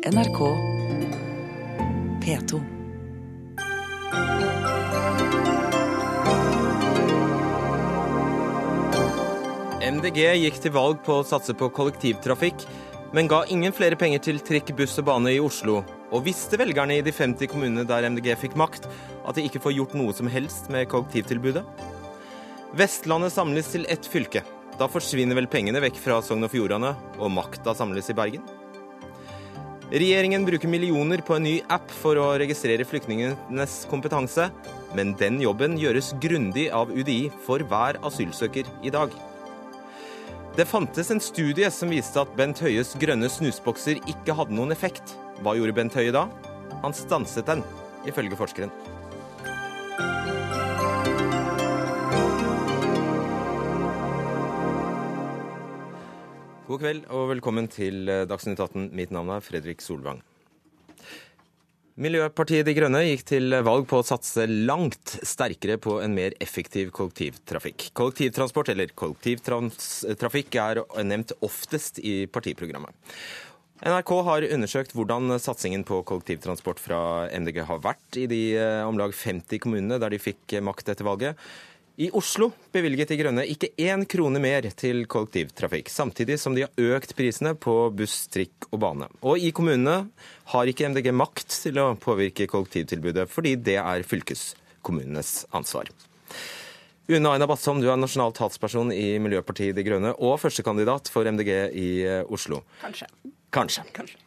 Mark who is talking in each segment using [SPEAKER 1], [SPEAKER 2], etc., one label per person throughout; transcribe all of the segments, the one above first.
[SPEAKER 1] NRK P2.
[SPEAKER 2] MDG gikk til valg på å satse på kollektivtrafikk, men ga ingen flere penger til trikk, buss og bane i Oslo. Og visste velgerne i de 50 kommunene der MDG fikk makt, at de ikke får gjort noe som helst med kollektivtilbudet? Vestlandet samles til ett fylke. Da forsvinner vel pengene vekk fra Sogn og Fjordane, og makta samles i Bergen? Regjeringen bruker millioner på en ny app for å registrere flyktningenes kompetanse, men den jobben gjøres grundig av UDI for hver asylsøker i dag. Det fantes en studie som viste at Bent Høies grønne snusbokser ikke hadde noen effekt. Hva gjorde Bent Høie da? Han stanset den, ifølge forskeren. God kveld og velkommen til eh, Dagsnytt 18. Mitt navn er Fredrik Solvang. Miljøpartiet De Grønne gikk til valg på å satse langt sterkere på en mer effektiv kollektivtrafikk. Kollektivtransport, eller kollektivtrafikk, er nevnt oftest i partiprogrammet. NRK har undersøkt hvordan satsingen på kollektivtransport fra MDG har vært i de eh, om lag 50 kommunene der de fikk makt etter valget. I Oslo bevilget De Grønne ikke én krone mer til kollektivtrafikk, samtidig som de har økt prisene på buss, trikk og bane. Og i kommunene har ikke MDG makt til å påvirke kollektivtilbudet, fordi det er fylkeskommunenes ansvar. Une Aina Batsom, du er nasjonal talsperson i Miljøpartiet De Grønne og førstekandidat for MDG i eh, Oslo.
[SPEAKER 3] Kanskje.
[SPEAKER 2] Kanskje.
[SPEAKER 3] Kanskje.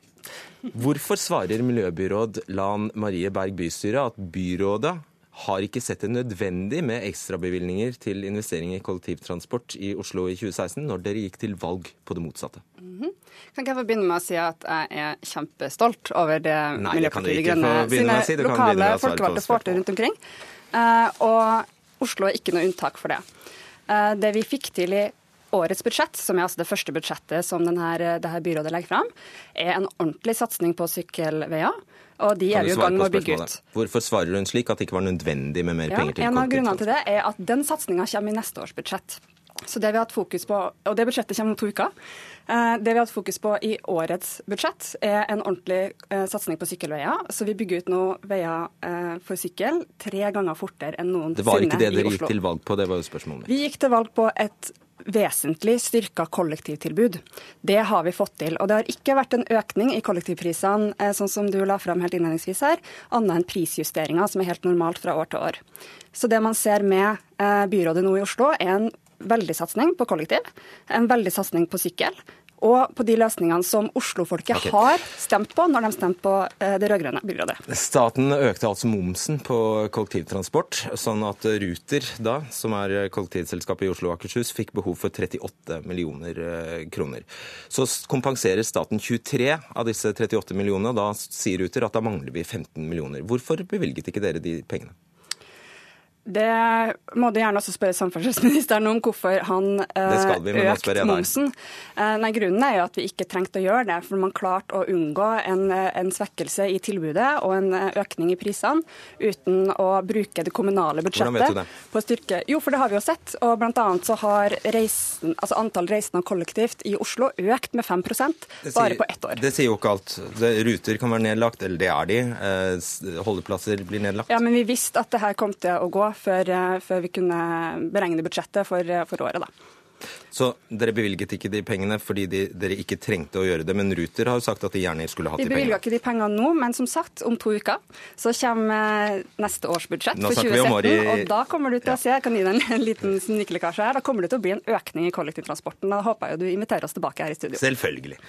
[SPEAKER 2] Hvorfor svarer miljøbyråd Lan Marie Berg bystyret at byrådet har ikke sett det nødvendig med ekstrabevilgninger til investeringer i kollektivtransport i Oslo i 2016, når dere gikk til valg på det motsatte?
[SPEAKER 3] Mm -hmm. Kan ikke jeg få begynne med å si at jeg er kjempestolt over det
[SPEAKER 2] Nei,
[SPEAKER 3] Miljøpartiet De Grønne sine
[SPEAKER 2] si.
[SPEAKER 3] lokale folkevalgte får til rundt omkring. Uh, og Oslo er ikke noe unntak for det. Uh, det vi fikk til i årets budsjett, som er altså det første budsjettet som denne, her byrådet legger fram, er en ordentlig satsing på sykkelveier. Og de er vi i gang med å bygge ut.
[SPEAKER 2] Hvorfor svarer hun slik at det ikke var nødvendig med mer
[SPEAKER 3] ja,
[SPEAKER 2] penger til
[SPEAKER 3] En av grunnene til det er at den satsinga kommer i neste års budsjett. Så det vi har hatt fokus på, og det budsjettet kommer om to uker. Eh, det vi har hatt fokus på i årets budsjett, er en ordentlig eh, satsing på sykkelveier. Så vi bygger ut nå veier eh, for sykkel tre ganger fortere enn noensinne i Oslo.
[SPEAKER 2] Det var ikke det dere gikk til valg på, det var jo spørsmålet mitt.
[SPEAKER 3] Vi gikk til valg på et vesentlig styrka kollektivtilbud. Det har vi fått til. Og det har ikke vært en økning i kollektivprisene, eh, sånn som du la fram helt innledningsvis her, annet enn prisjusteringer, som er helt normalt fra år til år. Så det man ser med eh, byrådet nå i Oslo, er en veldig satsing på kollektiv, en veldig satsing på sykkel, og på de løsningene som Oslo-folket okay. har stemt på når de stemte på eh, det rød-grønne byrådet.
[SPEAKER 2] Staten økte altså momsen på kollektivtransport, sånn at Ruter, da, som er kollektivselskapet i Oslo og Akershus, fikk behov for 38 millioner eh, kroner. Så kompenserer staten 23 av disse 38 millionene. Da sier Ruter at da mangler vi 15 millioner. Hvorfor bevilget ikke dere de pengene?
[SPEAKER 3] Det må du gjerne også spørre samferdselsministeren om, hvorfor han eh, økte momsen. Eh, nei, Grunnen er jo at vi ikke trengte å gjøre det, for man klarte å unngå en, en, svekkelse i tilbudet og en eh, økning i prisene uten å bruke det kommunale budsjettet på å styrke Jo, for det har vi jo sett. og blant annet så har reisen, altså antall reisende kollektivt i Oslo økt med 5% bare på ett år.
[SPEAKER 2] Det sier jo ikke alt. Ruter kan være nedlagt, eller det er de. Eh, holdeplasser blir nedlagt.
[SPEAKER 3] Ja, men vi visste at det her kom til å gå før, eh, før vi kunne beregne budsjettet for, eh, for året. da.
[SPEAKER 2] Så dere bevilget ikke de pengene fordi de, dere ikke trengte å gjøre det. Men Ruter har jo sagt at de gjerne skulle hatt de
[SPEAKER 3] pengene. Vi bevilga ikke de pengene nå, men som sagt, om to uker så kommer eh, neste års budsjett for 2017. I... Og da kommer du til ja. å se, jeg kan gi deg en liten snikelekkasje her, da kommer det til å bli en økning i kollektivtransporten. Da håper jeg du inviterer oss tilbake her i studio.
[SPEAKER 2] Selvfølgelig.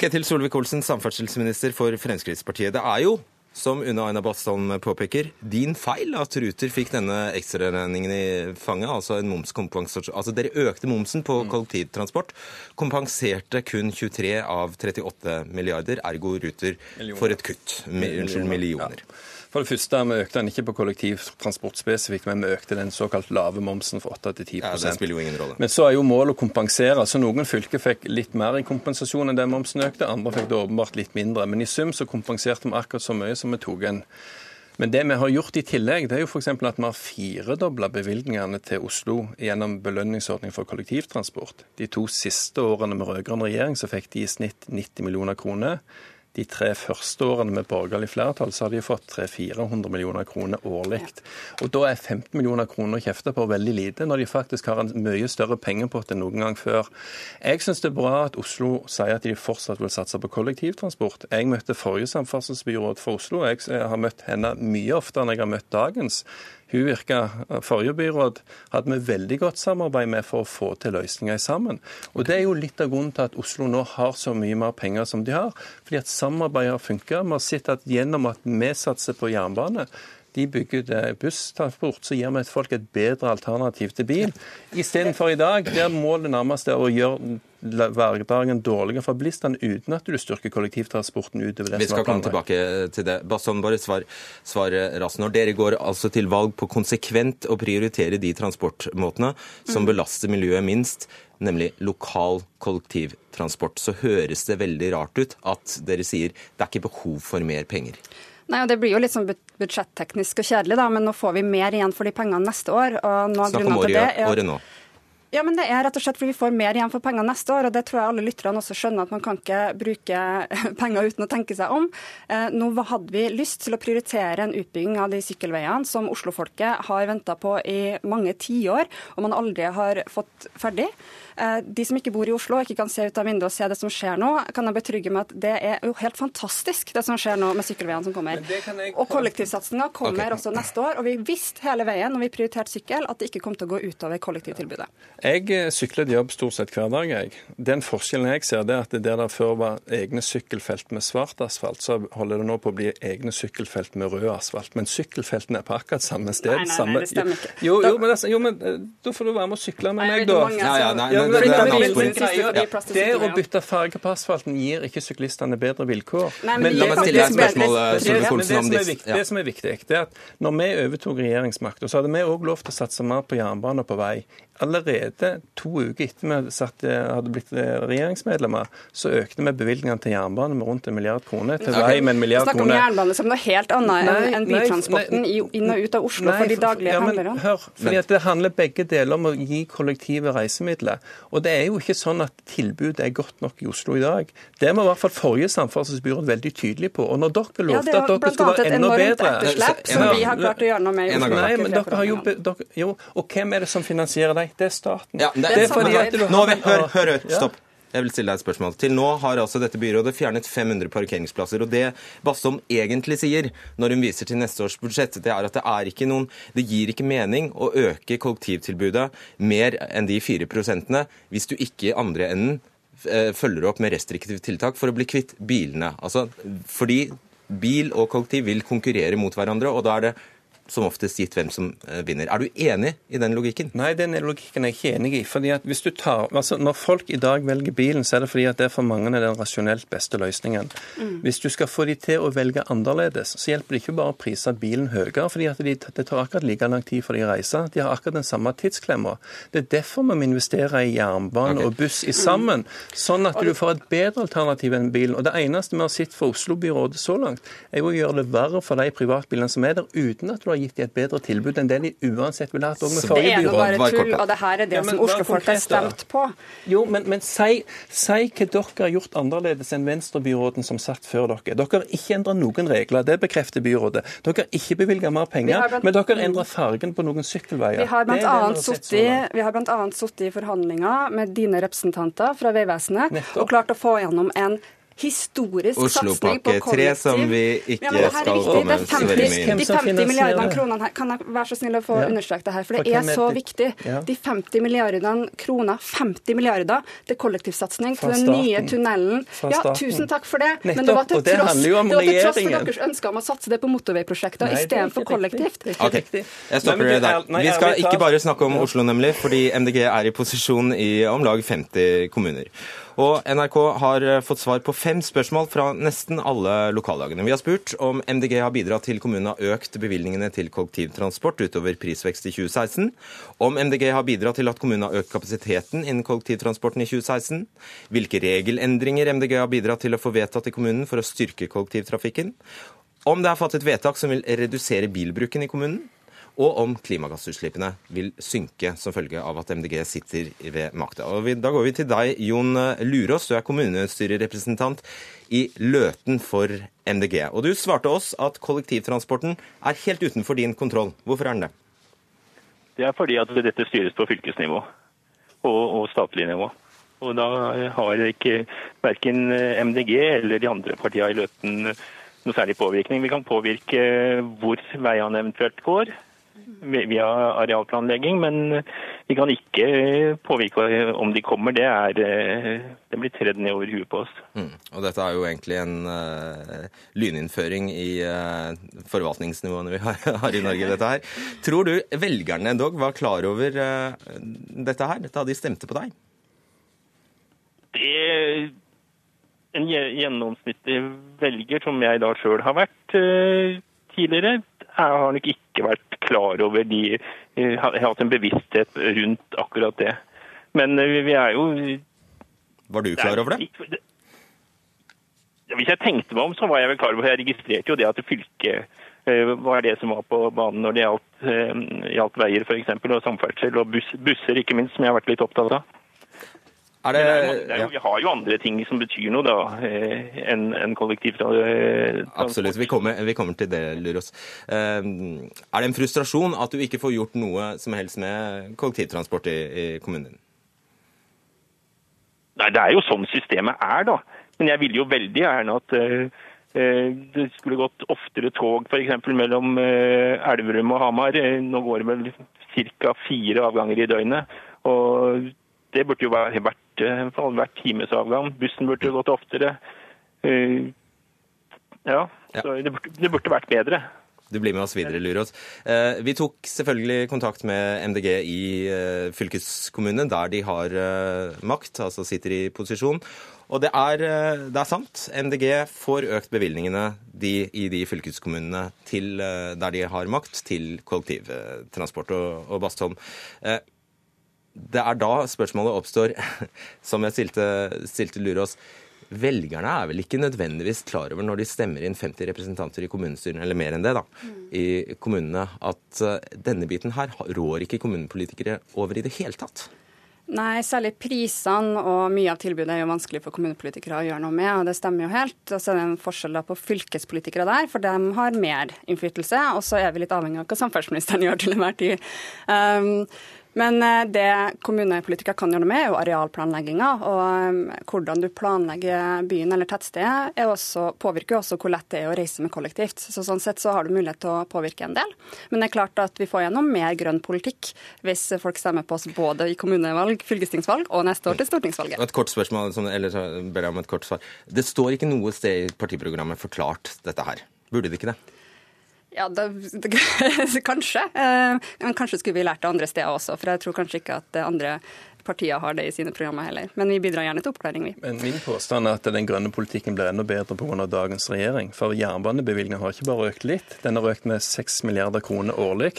[SPEAKER 2] Ketil Solvik-Olsen, samferdselsminister for Fremskrittspartiet. Det er jo som unna Aina Bastholm påpeker, din feil at Ruter fikk denne ekstraregningen i fanget, altså en momskompensasjon. Altså dere økte momsen på mm. kollektivtransport, kompenserte kun 23 av 38 milliarder, ergo Ruter for et kutt. Unnskyld, millioner. Ja.
[SPEAKER 4] For det første, Vi økte den ikke på kollektivtransport spesifikt, men vi økte den såkalt lave momsen fra 8 til 10
[SPEAKER 2] ja, det spiller jo ingen rolle.
[SPEAKER 4] Men så er jo målet å kompensere. så Noen fylker fikk litt mer i kompensasjon enn det momsen økte, andre fikk det åpenbart litt mindre. Men i sum så kompenserte vi akkurat så mye som vi tok en. Men det vi har gjort i tillegg, det er jo f.eks. at vi har firedobla bevilgningene til Oslo gjennom belønningsordning for kollektivtransport. De to siste årene med rød-grønn regjering så fikk de i snitt 90 millioner kroner. De tre første årene med borgerlig flertall, så har de fått 300-400 millioner kroner årlig. Og da er 15 millioner kroner å kjefte på veldig lite, når de faktisk har en mye større pengepott enn noen gang før. Jeg syns det er bra at Oslo sier at de fortsatt vil satse på kollektivtransport. Jeg møtte forrige samferdselsbyråd for Oslo. Jeg har møtt henne mye oftere enn jeg har møtt dagens. Hun virka, Forrige byråd hadde vi veldig godt samarbeid med for å få til løsninger sammen. Og Det er jo litt av grunnen til at Oslo nå har så mye mer penger som de har. Fordi at samarbeidet har funka. Vi har sett at gjennom at vi satser på jernbane, de bygger ut busstransport, så gir vi folk et bedre alternativ til bil. Istedenfor i dag, der målet nærmest er å gjøre hverdagen dårligere for bilistene uten at du styrker kollektivtransporten utover det
[SPEAKER 2] Vi skal komme tilbake til det. Basson, bare svar, svar raskt. Når dere går altså til valg på konsekvent å prioritere de transportmåtene som mm. belaster miljøet minst, nemlig lokal kollektivtransport, så høres det veldig rart ut at dere sier det er ikke behov for mer penger.
[SPEAKER 3] Nei, og Det blir jo litt sånn budsjetteknisk og kjedelig, da, men nå får vi mer igjen for de pengene neste år.
[SPEAKER 2] og nå Snakk om året, året nå.
[SPEAKER 3] Ja, men Det er rett og slett fordi vi får mer igjen for pengene neste år. og Det tror jeg alle lytterne også skjønner, at man kan ikke bruke penger uten å tenke seg om. Eh, nå hadde vi lyst til å prioritere en utbygging av de sykkelveiene som Oslofolket har venta på i mange tiår, og man aldri har fått ferdig. Eh, de som ikke bor i Oslo og ikke kan se ut av vinduet og se det som skjer nå, kan jeg betrygge med at det er jo helt fantastisk det som skjer nå med sykkelveiene som kommer. Jeg... Og kollektivsatsinga kommer okay. også neste år. Og vi visste hele veien når vi prioriterte sykkel at det ikke kom til å gå utover kollektivtilbudet.
[SPEAKER 4] Jeg eh, sykler til jobb stort sett hver dag. Jeg. Den forskjellen jeg ser, det er at det der det før var egne sykkelfelt med svart asfalt, så holder det nå på å bli egne sykkelfelt med rød asfalt. Men sykkelfeltene er på akkurat samme sted.
[SPEAKER 3] Nei, nei, nei, det stemmer ikke.
[SPEAKER 4] Jo, jo, men, jo, men eh, da får du være med og sykle med meg, da.
[SPEAKER 2] Ja, ja, nei, ja, det,
[SPEAKER 4] å bytte farge på asfalten gir ikke syklistene bedre vilkår.
[SPEAKER 2] Nei, men, men la meg stille deg et spørsmål, Solvik-Olsen, om
[SPEAKER 4] disse. Det som er viktig, det er at når vi overtok regjeringsmakta, så hadde vi òg lov til å satse mer på jernbane og på vei. Allerede to uker etter vi satt, hadde blitt regjeringsmedlemmer, så økte vi bevilgningene til jernbane med rundt en milliard kroner. Til vei med en milliard kroner.
[SPEAKER 3] Snakker om jernbane som noe helt annet enn en bytransporten nei, inn og ut av Oslo nei, for de daglige ja, handlerne.
[SPEAKER 4] Hør, fordi at det handler begge deler om å gi kollektive reisemidler. Og det er jo ikke sånn at tilbudet er godt nok i Oslo i dag. Det var i hvert fall forrige samferdselsbyråd veldig tydelig på. Og når dere lovte ja, at dere skulle være enda bedre Det var bl.a.
[SPEAKER 3] et enormt etterslepp, som vi har klart å gjøre noe med.
[SPEAKER 4] Nei, men dere har jo, dere, jo, Og hvem er det som finansierer deg? Det er staten.
[SPEAKER 2] Ja, det, det, er fordi at du Nå, hør, hør, hør, stopp. Jeg vil stille deg et spørsmål. Til nå har altså dette byrådet fjernet 500 parkeringsplasser. og Det Bastholm egentlig sier når hun viser til neste års budsjett, det er at det er ikke noen Det gir ikke mening å øke kollektivtilbudet mer enn de 4 prosentene hvis du ikke i andre enden eh, følger opp med restriktive tiltak for å bli kvitt bilene. Altså, fordi bil og kollektiv vil konkurrere mot hverandre, og da er det som oftest gitt hvem som eh, vinner. Er du enig i den logikken?
[SPEAKER 4] Nei, den logikken er jeg ikke enig i. fordi at hvis du tar, altså Når folk i dag velger bilen, så er det fordi at det for mange er den rasjonelt beste løsningen. Mm. Hvis du skal få de til å velge annerledes, så hjelper det ikke bare å prise bilen høyere, fordi at de, det tar akkurat like lang tid for de å reise. De har akkurat den samme tidsklemma. Det er derfor vi må investere i jernbane okay. og buss i sammen, sånn at du får et bedre alternativ enn bilen. Og Det eneste vi har sett fra Oslo-byrådet så langt, er jo å gjøre det verre for de privatbilene som er der, uten at du har gitt dem et bedre tilbud enn det de uansett ville hatt med.
[SPEAKER 3] Det er nå bare tull, og det her er det ja, som Oslo-folk har stemt på.
[SPEAKER 4] Jo, men, men si, si, hva dere har gjort annerledes enn Venstre-byråden som satt før dere. Dere har ikke endret noen regler, det bekrefter byrådet. Dere har ikke bevilget mer penger, blant... men dere har endret fargen på noen sykkelveier.
[SPEAKER 3] Vi har bl.a. sittet i forhandlinger med dine representanter fra Vegvesenet og klart å få gjennom en historisk satsing på kollektiv. 3,
[SPEAKER 2] som vi ikke ja, skal komme så veldig mye
[SPEAKER 3] inn. De 50 milliardene kronene her, kan jeg være så snill å få ja. understreke det her, for det er så viktig. Ja. De 50 milliardene kroner, 50 milliarder til kollektivsatsing til den nye tunnelen. Ja, tusen takk for det, men det var til tross, det var til tross for deres ønske om å satse det på motorveiprosjekter istedenfor kollektivt.
[SPEAKER 2] Ok, jeg stopper det der. Vi skal ikke bare snakke om Oslo, nemlig, fordi MDG er i posisjon i om lag 50 kommuner. Og NRK har eh, fått svar på fem spørsmål fra nesten alle lokallagene. Vi har spurt om MDG har bidratt til kommunen har økt bevilgningene til kollektivtransport utover prisvekst i 2016. Om MDG har bidratt til at kommunen har økt kapasiteten innen kollektivtransporten i 2016. Hvilke regelendringer MDG har bidratt til å få vedtatt i kommunen for å styrke kollektivtrafikken. Om det er fattet vedtak som vil redusere bilbruken i kommunen og om klimagassutslippene vil synke som følge av at MDG sitter ved makta. Da går vi til deg, Jon Lurås. Du er kommunestyrerepresentant i Løten for MDG. Og du svarte oss at kollektivtransporten er helt utenfor din kontroll. Hvorfor er den det?
[SPEAKER 1] Det er fordi at dette styres på fylkesnivå og, og statlig nivå. Og da har ikke verken MDG eller de andre partiene i Løten noe særlig påvirkning. Vi kan påvirke hvor veiene eventuelt går, via arealplanlegging, men vi kan ikke påvirke om de kommer. Det, er, det blir tredd ned over huet på oss.
[SPEAKER 2] Mm. Og dette er jo egentlig en uh, lyninnføring i uh, forvaltningsnivåene vi har, har, i Norge. dette her. Tror du velgerne dog var klar over uh, dette her, da de stemte på deg?
[SPEAKER 1] Det en gjennomsnittlig velger, som jeg da sjøl har vært tidligere, jeg har nok ikke vært klar over de Jeg har hatt en bevissthet rundt akkurat det. Men eh, vi er jo
[SPEAKER 2] Var du klar over det?
[SPEAKER 1] Hvis jeg tenkte meg om, så var jeg vel klar over Jeg registrerte jo det at fylket eh, var det som var på banen når det gjaldt, eh, gjaldt veier f.eks. og samferdsel, og bus, busser ikke minst, som jeg har vært litt opptatt av. Det, det er, det er jo, vi har jo andre ting som betyr noe da, eh, enn en kollektivtransport.
[SPEAKER 2] Absolutt, vi kommer, vi kommer, til det, Lurås. Eh, er det en frustrasjon at du ikke får gjort noe som helst med kollektivtransport i, i kommunen din?
[SPEAKER 1] Nei, Det er jo sånn systemet er, da. Men jeg ville jo veldig gjerne at uh, det skulle gått oftere tog f.eks. mellom Elverum og Hamar. Nå går det vel ca. fire avganger i døgnet. Og det burde jo vært hvert, hvert timesavgang. Bussen burde jo gått oftere. Eh, ja, så det burde, det burde vært bedre.
[SPEAKER 2] Du blir med oss videre, Lurås. Eh, vi tok selvfølgelig kontakt med MDG i fylkeskommunen, fylkeskommunene, der de har makt, altså sitter i posisjon. Og det er, det er sant. MDG får økt bevilgningene de, i de fylkeskommunene til, der de har makt, til kollektivtransport. Og, og Bastholm, det er da spørsmålet oppstår, som jeg stilte, stilte Lurås. Velgerne er vel ikke nødvendigvis klar over når de stemmer inn 50 representanter i kommunestyrene, eller mer enn det, da, i kommunene, at eh, denne biten her rår ikke kommunepolitikere over i det hele tatt?
[SPEAKER 3] Nei, særlig prisene og mye av tilbudet er jo vanskelig for kommunepolitikere å gjøre noe med, og det stemmer jo helt. Og så er det en forskjell da på fylkespolitikere der, for de har mer innflytelse. Og så er vi litt avhengig av hva samferdselsministeren gjør til enhver tid. Um, men eh, det kommunepolitikere kan gjøre noe med, er jo arealplanlegginga. Og eh, hvordan du planlegger byen eller tettstedet påvirker jo også hvor lett det er å reise med kollektivt. Så Sånn sett så har du mulighet til å påvirke en del. Men det er klart at vi får gjennom mer grønn politikk hvis folk stemmer på oss både i kommunevalg, fylkestingsvalg og neste år til stortingsvalget.
[SPEAKER 2] Et kort spørsmål, eller ber jeg om et kort svar. Det står ikke noe sted i partiprogrammet forklart dette her. Burde det ikke det?
[SPEAKER 3] Ja, det, kanskje. Eh, men kanskje skulle vi lært det andre steder også. For jeg tror kanskje ikke at andre partier har det i sine programmer heller. Men vi bidrar gjerne til oppklaring, vi.
[SPEAKER 4] Men Min påstand er at den grønne politikken blir enda bedre pga. dagens regjering. For jernbanebevilgningen har ikke bare økt litt, den har økt med 6 milliarder kroner årlig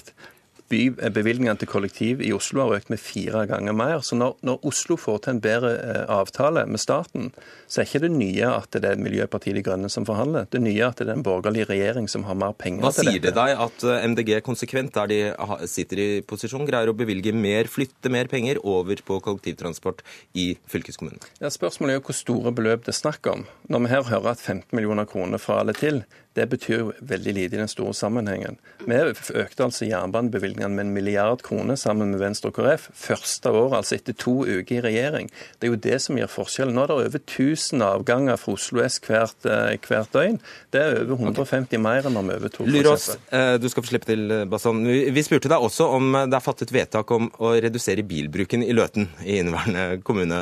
[SPEAKER 4] bevilgningene til kollektiv i Oslo har økt med fire ganger mer. Så når, når, Oslo får til en bedre eh, avtale med staten, så er ikke det nye at det er Miljøpartiet De Grønne som forhandler. Det nye er at det er en borgerlig regjering som har mer penger
[SPEAKER 2] Hva
[SPEAKER 4] til
[SPEAKER 2] dette. Hva sier det deg at eh, MDG konsekvent, der de sitter i posisjon, greier å bevilge mer, flytte mer penger over på kollektivtransport i fylkeskommunen?
[SPEAKER 4] Ja, spørsmålet er jo hvor store beløp det er snakk om. Når vi her hører at 15 millioner kroner fra alle til, det betyr veldig lite i den store sammenhengen. Vi økte altså jernbanebevilgningene med en milliard kroner sammen med Venstre og KrF første året, altså etter to uker i regjering. Det er jo det som gjør forskjellen. Nå er det over 1000 avganger fra Oslo S hvert, eh, hvert døgn. Det er over 150 okay. mer enn når vi overtok.
[SPEAKER 2] Lyrås, eh, du skal få slippe til, eh, Basson. Vi spurte deg også om det er fattet vedtak om å redusere bilbruken i Løten i inneværende, kommune,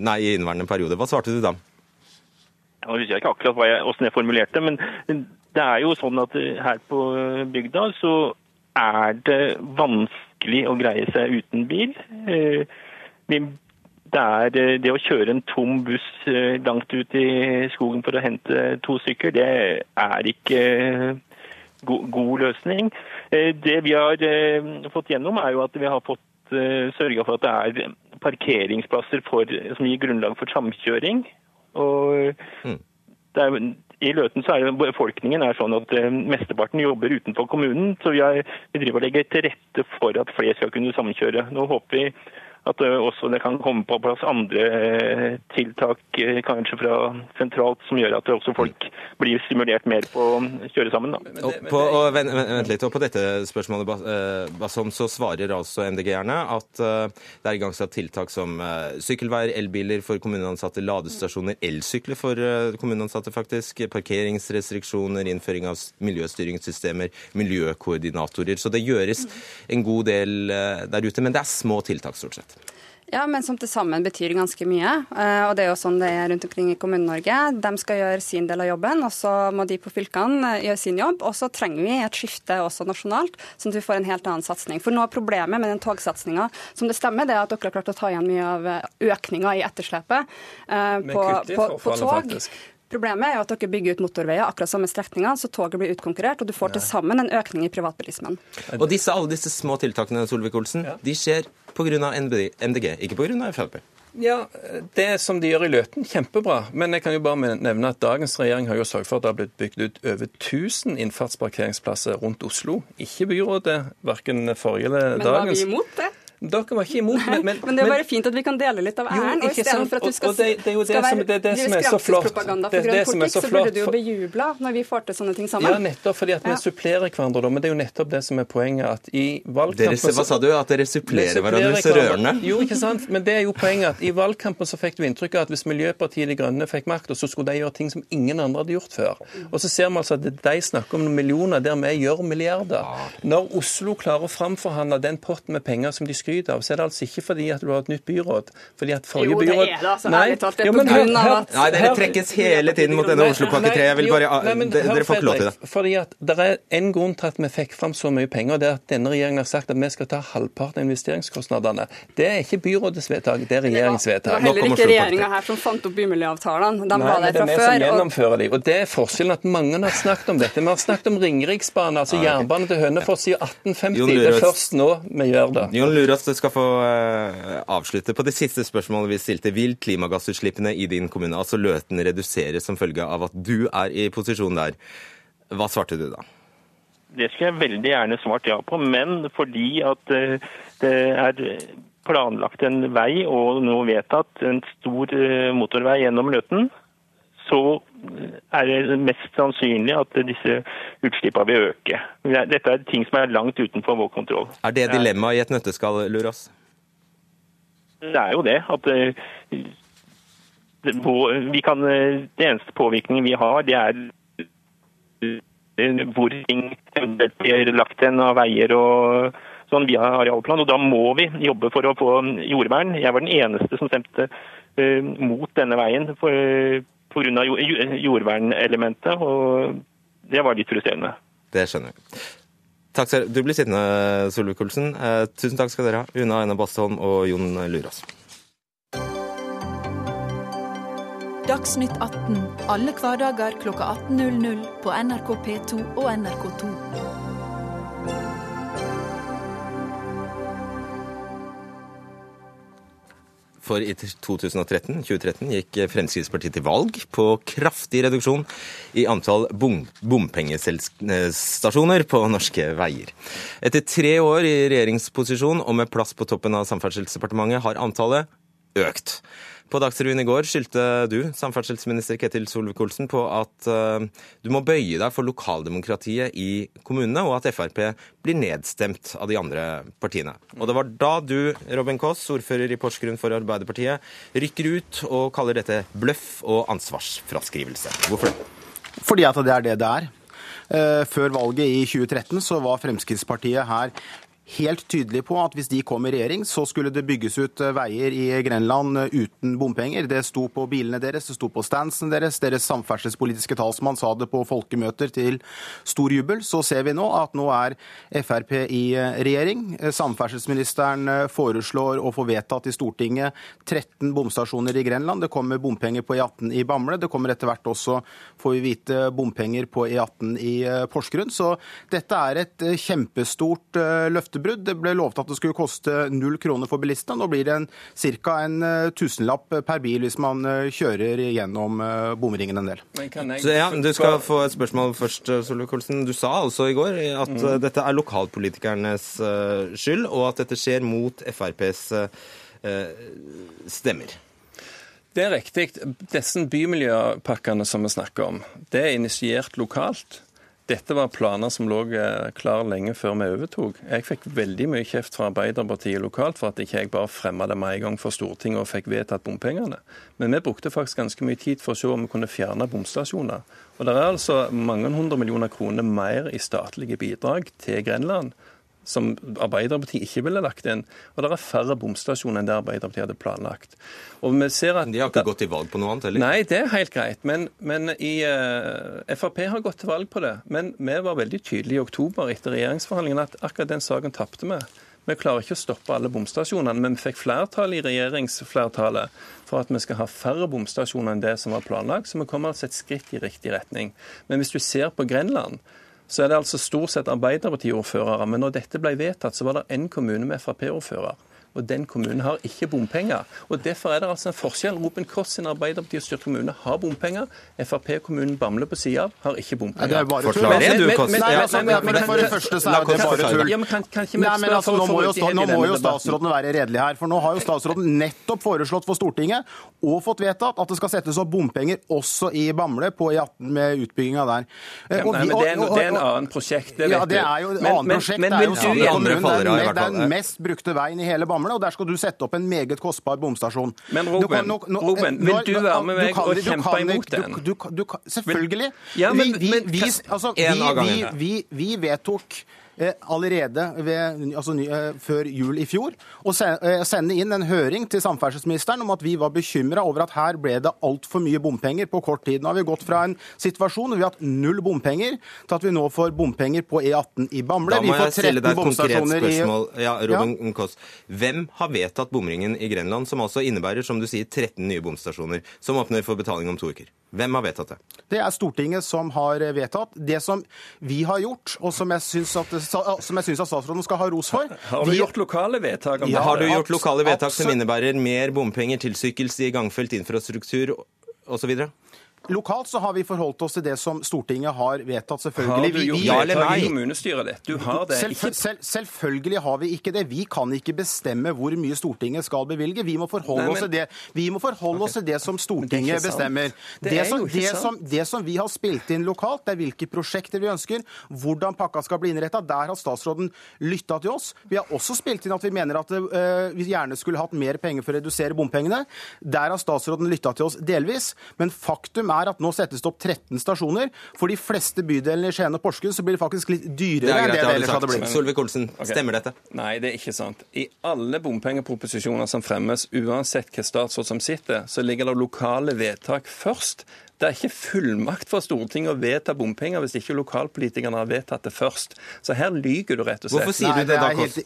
[SPEAKER 2] nei, i inneværende periode. Hva svarte du da?
[SPEAKER 1] Nå husker jeg ikke akkurat hvordan jeg formulerte men det er jo sånn at eh, her på bygda så er det vanskelig å greie seg uten bil. Eh, det er eh, det å kjøre en tom buss langt ut i skogen for å hente to stykker, det er ikke god løsning. Det vi har fått gjennom, er jo at vi har fått sørga for at det er parkeringsplasser for, som gir grunnlag for samkjøring. Og mm. det er i Løten så er det befolkningen er sånn at mesteparten jobber utenfor kommunen. Så vi, er, vi driver og legger til rette for at flere skal kunne samkjøre. Nå håper vi at det også det kan komme på plass andre eh, tiltak eh, kanskje fra sentralt som gjør at også folk blir stimulert mer på å kjøre sammen. Da.
[SPEAKER 2] Og på, og, vent, vent, litt, og på dette spørsmålet eh, Basom, så svarer altså MDG-erne at det er igangsatt tiltak som sykkelveier, elbiler for kommuneansatte, ladestasjoner, elsykler for kommuneansatte faktisk, parkeringsrestriksjoner, innføring av miljøstyringssystemer, miljøkoordinatorer. Så det gjøres en god del der ute, men det er små tiltak stort sett.
[SPEAKER 3] Ja, men som til sammen betyr ganske mye. Eh, og det er jo sånn det er rundt omkring i Kommune-Norge. De skal gjøre sin del av jobben, og så må de på fylkene eh, gjøre sin jobb. Og så trenger vi et skifte også nasjonalt, sånn at vi får en helt annen satsing. For noe av problemet med den togsatsinga, som det stemmer, det er at dere har klart å ta igjen mye av eh, økninga i etterslepet på, på, på tog. Problemet er jo at dere bygger ut motorveier akkurat samme strekninga, så toget blir utkonkurrert, og du får til sammen en økning i privatbilismen.
[SPEAKER 2] Og disse, alle disse små tiltakene Solvik-Olsen, ja. de skjer pga. MDG, ikke pga. Frp?
[SPEAKER 4] Ja, Det som de gjør i Løten, kjempebra. Men jeg kan jo bare nevne at dagens regjering har jo sørget for at det har blitt bygd ut over 1000 innfartsparkeringsplasser rundt Oslo. Ikke byrådet, verken forrige eller dagens. Men
[SPEAKER 3] var vi imot det?
[SPEAKER 4] Dere var ikke imot,
[SPEAKER 3] men, men, men det er bare fint at vi kan dele litt av æren. Jo, og istedenfor at du skal, det, det er jo det skal som, det, det som er så flott. Det, det som er så flott. Så burde du jo bejubla når vi får til sånne ting sammen.
[SPEAKER 4] Ja, nettopp fordi at vi ja. supplerer hverandre da. Men det er jo nettopp det som er poenget. at i valgkampen...
[SPEAKER 2] Dere, hva sa du? At dere supplerer hverandre så rørende?
[SPEAKER 4] Jo, ikke sant. Men det er jo poenget at i valgkampen så fikk du inntrykk av at hvis Miljøpartiet De Grønne fikk makt, så skulle de gjøre ting som ingen andre hadde gjort før. Og så ser vi altså at de snakker om millioner der vi gjør milliarder. Når Oslo klarer å framforhandle den potten med penger som de skryter av, så er det altså ikke fordi at du har et nytt byråd. Fordi at forrige byråd... Jo, det er det, altså. Nei, talt, det jo, men,
[SPEAKER 2] her, her, Nei, dere trekkes hele tiden mot denne Oslopakke 3. Jeg vil bare... Nei, men, dere får ikke lov til det.
[SPEAKER 4] Fordi at Det er en grunn til at vi fikk fram så mye penger, det er at denne regjeringen har sagt at vi skal ta halvparten av investeringskostnadene. Det er ikke byrådets vedtak, det er regjeringsvedtak.
[SPEAKER 3] Det var heller ikke regjeringa her som fant opp bymiljøavtalene. De var der fra før.
[SPEAKER 4] Det er vi som gjennomfører de. Og det er forskjellen at mange har snakket om dette. Vi har snakket om Ringeriksbanen, altså jernbane til Hønefoss siden 1850. Det er først nå vi gjør det.
[SPEAKER 2] Jon Lurås, du skal få uh, avslutte på det siste spørsmålet vi stilte. Vil klimagassutslippene i din kommune, altså Løten, reduseres som følge av at du er i posisjon der? Hva svarte du da?
[SPEAKER 1] Det skulle jeg veldig gjerne svart ja på, men fordi at eh, det er planlagt en vei og nå vedtatt en stor eh, motorvei gjennom Løten, så er det mest sannsynlig at disse utslippene vil øke. Dette er ting som er langt utenfor vår kontroll.
[SPEAKER 2] Er det dilemmaet i et nøtteskall, Lurås?
[SPEAKER 1] Det er jo det. At eh, vi kan, det eneste påvirkningen vi har, det er eh, hvor ting blir lagt hen av veier og sånn via arealplan. Og da må vi jobbe for å få jordvern. Jeg var den eneste som stemte mot denne veien pga. jordvernelementet. Og det var litt frustrerende.
[SPEAKER 2] Det skjønner jeg. Takk skal Du blir sittende, Solvik-Olsen. Eh, tusen takk skal dere ha, Una Einar Bastholm og Jon Lurås.
[SPEAKER 5] Dagsnytt 18 alle hverdager klokka 18.00 på NRK P2 og NRK2.
[SPEAKER 2] For i 2013-2013 gikk Fremskrittspartiet til valg på kraftig reduksjon i antall bom bompengestasjoner på norske veier. Etter tre år i regjeringsposisjon og med plass på toppen av Samferdselsdepartementet har antallet økt. På Dagsrevyen i går skyldte du, samferdselsminister Ketil Solvik-Olsen, på at uh, du må bøye deg for lokaldemokratiet i kommunene, og at Frp blir nedstemt av de andre partiene. Og det var da du, Robin Koss, ordfører i Porsgrunn for Arbeiderpartiet, rykker ut og kaller dette bløff og ansvarsfraskrivelse. Hvorfor det?
[SPEAKER 6] Fordi at det er det det er. Eh, før valget i 2013 så var Fremskrittspartiet her helt tydelig på at hvis de kom i regjering, så skulle det bygges ut eh, veier i Grenland eh, uten bompenger. Det sto på bilene deres, det sto på standsen deres. Deres samferdselspolitiske talsmann sa det på folkemøter til stor jubel. Så ser vi nå at nå er Frp i eh, regjering. Samferdselsministeren foreslår å få vedtatt i Stortinget 13 bomstasjoner i Grenland. Det kommer bompenger på E18 i Bamble. Det kommer etter hvert også, får vi vite, bompenger på E18 i Porsgrunn. Så dette er et kjempestort løfte løftebrudd. Det ble lovet at det skulle koste null kroner for bilistene. Nå blir det ca. en eh, tusenlapp per bil hvis man eh, kjører gjennom bomringen en del.
[SPEAKER 2] Så, ja, du skal få et spørsmål først, Solvik-Olsen. Du sa altså i går at mm. dette er lokalpolitikernes skyld, og at dette skjer mot FrPs stemmer.
[SPEAKER 4] Det er riktig. Disse bymiljøpakkene som vi snakker om, det er initiert lokalt. Dette var planer som lå eh, klar lenge før vi overtok. Jeg fikk veldig mye kjeft fra Arbeiderpartiet lokalt for at ikke jeg bare fremma det med en gang for Stortinget og fikk vedtatt bompengene. Men vi brukte faktisk ganske mye tid for å se om vi kunne fjerne bomstasjoner. Og det er altså mange hundre millioner kroner mer i statlige bidrag til Grenland som Arbeiderpartiet ikke ville lagt inn. Og det er færre bomstasjoner enn det Arbeiderpartiet hadde planlagt.
[SPEAKER 2] Og vi ser at De har ikke gått til valg på noe annet heller?
[SPEAKER 4] Nei, det er helt greit. Men, men i, uh, Frp har gått til valg på det. Men vi var veldig tydelige i oktober etter regjeringsforhandlingene at akkurat den saken tapte vi. Vi klarer ikke å stoppe alle bomstasjonene, men vi fikk flertall i regjeringsflertallet for at vi skal ha færre bomstasjoner enn det som var planlagt. Så vi kommer altså et skritt i riktig retning. Men hvis du ser på Grenland, så er det altså stort sett Arbeiderparti-ordførere. Men når dette ble vedtatt, så var det én kommune med Frp-ordfører og den kommunen har ikke bompenger. Og Derfor er det altså en forskjell. Ropen Koss sin Arbeiderparti-styrt kommune har bompenger. Frp-kommunen Bamble på sida har ikke bompenger.
[SPEAKER 6] det er bare tull. Men for det første så er det bare tull. Ja, men kan, kan ikke Nei, men altså, nå må, jo, nå må jo statsråden være redelig her. For nå har jo statsråden nettopp foreslått for Stortinget og fått vedtatt at det skal settes opp bompenger også i Bamble på E18 med utbygginga der.
[SPEAKER 4] Ja, nei, men det er, det er en annen prosjekt, det vet
[SPEAKER 6] du. Ja, det er jo et annet prosjekt. Men, men, det er jo den mest brukte veien i hele Bamble gamle, og der skal du sette opp en meget kostbar bomstasjon.
[SPEAKER 4] Men Ruben, nå, nå, Ruben vil du være med meg og kjempe imot den?
[SPEAKER 6] selvfølgelig. Ja, men, vi, vi, vi, altså, vi vedtok allerede ved, altså, eh, før jul i fjor å eh, sende inn en høring til samferdselsministeren om at vi var bekymra over at her ble det altfor mye bompenger på kort tid. Nå har vi gått fra en situasjon hvor vi har hatt null bompenger, til at vi nå får bompenger på E18 i Bamble.
[SPEAKER 2] Stille deg et konkret spørsmål. Ja, Robin ja. Koss. Hvem har vedtatt bomringen i Grenland, som altså innebærer, som du sier, 13 nye bomstasjoner, som åpner for betaling om to uker? Hvem har vedtatt det?
[SPEAKER 6] Det er Stortinget som har vedtatt. Det som vi har gjort, og som jeg syns at som jeg syns statsråden skal ha ros for.
[SPEAKER 4] Har du gjort lokale vedtak?
[SPEAKER 2] Ja, har du gjort lokale vedtak som innebærer mer bompenger til sykkelsti, gangfelt, infrastruktur osv.?
[SPEAKER 6] Lokalt så har vi forholdt oss til det som Stortinget har vedtatt, selvfølgelig.
[SPEAKER 4] Har du gjort ja, eller i kommunestyret ditt? Du har det
[SPEAKER 6] selv, selv, selvfølgelig har vi ikke det. Vi kan ikke bestemme hvor mye Stortinget skal bevilge. Vi må forholde, Nei, men... oss, til det. Vi må forholde okay. oss til det som Stortinget det bestemmer. Det, det, som, som, det, som, vi har spilt inn lokalt, det er hvilke prosjekter vi ønsker, hvordan pakka skal bli innretta. Der har statsråden lytta til oss. Vi har også spilt inn at vi mener at uh, vi gjerne skulle hatt mer penger for å redusere bompengene. Der har statsråden lytta til oss delvis. Men faktum er er at nå settes det opp 13 stasjoner. For de fleste bydelene i Skien og Porsgrunn så blir det faktisk litt dyrere enn det det ellers hadde blitt.
[SPEAKER 2] Solvik-Olsen, okay. stemmer dette?
[SPEAKER 4] Nei, det er ikke sant. I alle bompengeproposisjoner som fremmes, uansett hvilken statsråd som sitter, så ligger det lokale vedtak først. Det er ikke fullmakt for Stortinget å vedta bompenger hvis ikke lokalpolitikerne har vedtatt det først. Så her lyver du rett og slett.
[SPEAKER 2] Hvorfor sier du det, da, Kåss?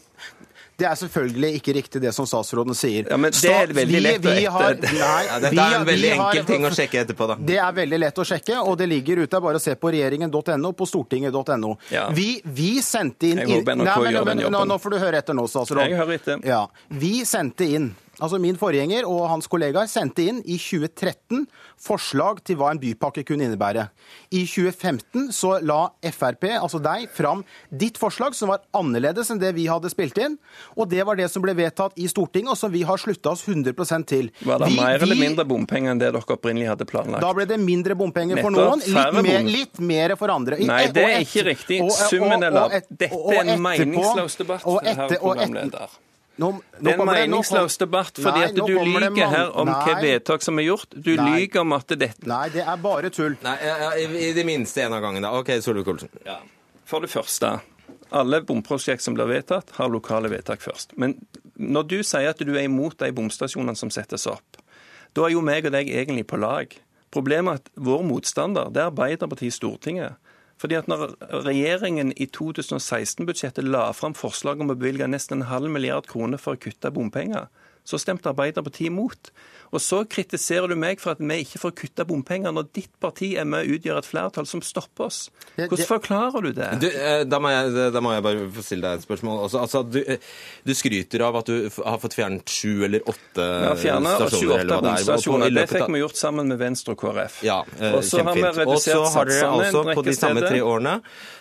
[SPEAKER 6] Det er selvfølgelig ikke riktig det som statsråden sier.
[SPEAKER 4] Ja, men Det er veldig lett å etter...
[SPEAKER 2] Nei, ja, Dette er en veldig enkel ting å sjekke etterpå, da.
[SPEAKER 6] Det er veldig lett å sjekke, og det ligger ute. Bare å se på regjeringen.no, på stortinget.no. Ja. Vi, vi, sendte inn
[SPEAKER 4] NRK gjør den jobben.
[SPEAKER 6] Nå, nå får du høre etter nå, statsråd.
[SPEAKER 4] Jeg hører etter.
[SPEAKER 6] Ja. Vi sendte inn altså Min forgjenger og hans kollegaer sendte inn i 2013 forslag til hva en bypakke kunne innebære. I 2015 så la Frp, altså deg, fram ditt forslag, som var annerledes enn det vi hadde spilt inn. Og det var det som ble vedtatt i Stortinget, og som vi har slutta oss 100 til.
[SPEAKER 4] Var det vi, mer eller mindre bompenger enn det dere opprinnelig hadde planlagt?
[SPEAKER 6] Da ble det mindre bompenger for noen, litt mer, litt mer, for andre.
[SPEAKER 4] Nei, det er ikke riktig. Summen er lav. Dette er en meningsløs debatt, herr programleder. Nå, nå det er en meningsløs debatt, fordi nei, at du lyver her om hva vedtak som er gjort. Du nei, lyver om at dette
[SPEAKER 6] Nei, det er bare tull.
[SPEAKER 2] Nei, ja, I det minste en av gangen, da. OK, Solvik-Olsen. Ja.
[SPEAKER 4] For det første, alle bomprosjekt som blir vedtatt, har lokale vedtak først. Men når du sier at du er imot de bomstasjonene som settes opp, da er jo meg og deg egentlig på lag. Problemet er at vår motstander, det er Arbeiderpartiet i Stortinget. Fordi at når regjeringen i 2016-budsjettet la fram forslag om å bevilge nesten en halv milliard kroner for å kutte bompenger, så stemte Arbeiderpartiet imot. Og så kritiserer du meg for at vi ikke får kutta bompenger, når ditt parti er med og utgjør et flertall som stopper oss. Hvordan forklarer du det?
[SPEAKER 2] Du, eh, da, må jeg, da, må jeg, bare få stille deg et spørsmål. Altså, altså, du, eh, du, skryter av at du har fått fjernet sju eller åtte ja, stasjoner.
[SPEAKER 4] eller hva det er. Det fikk vi gjort sammen med Venstre og KrF.
[SPEAKER 2] Ja, eh, og så har vi redusert satsene altså, på de samme tre årene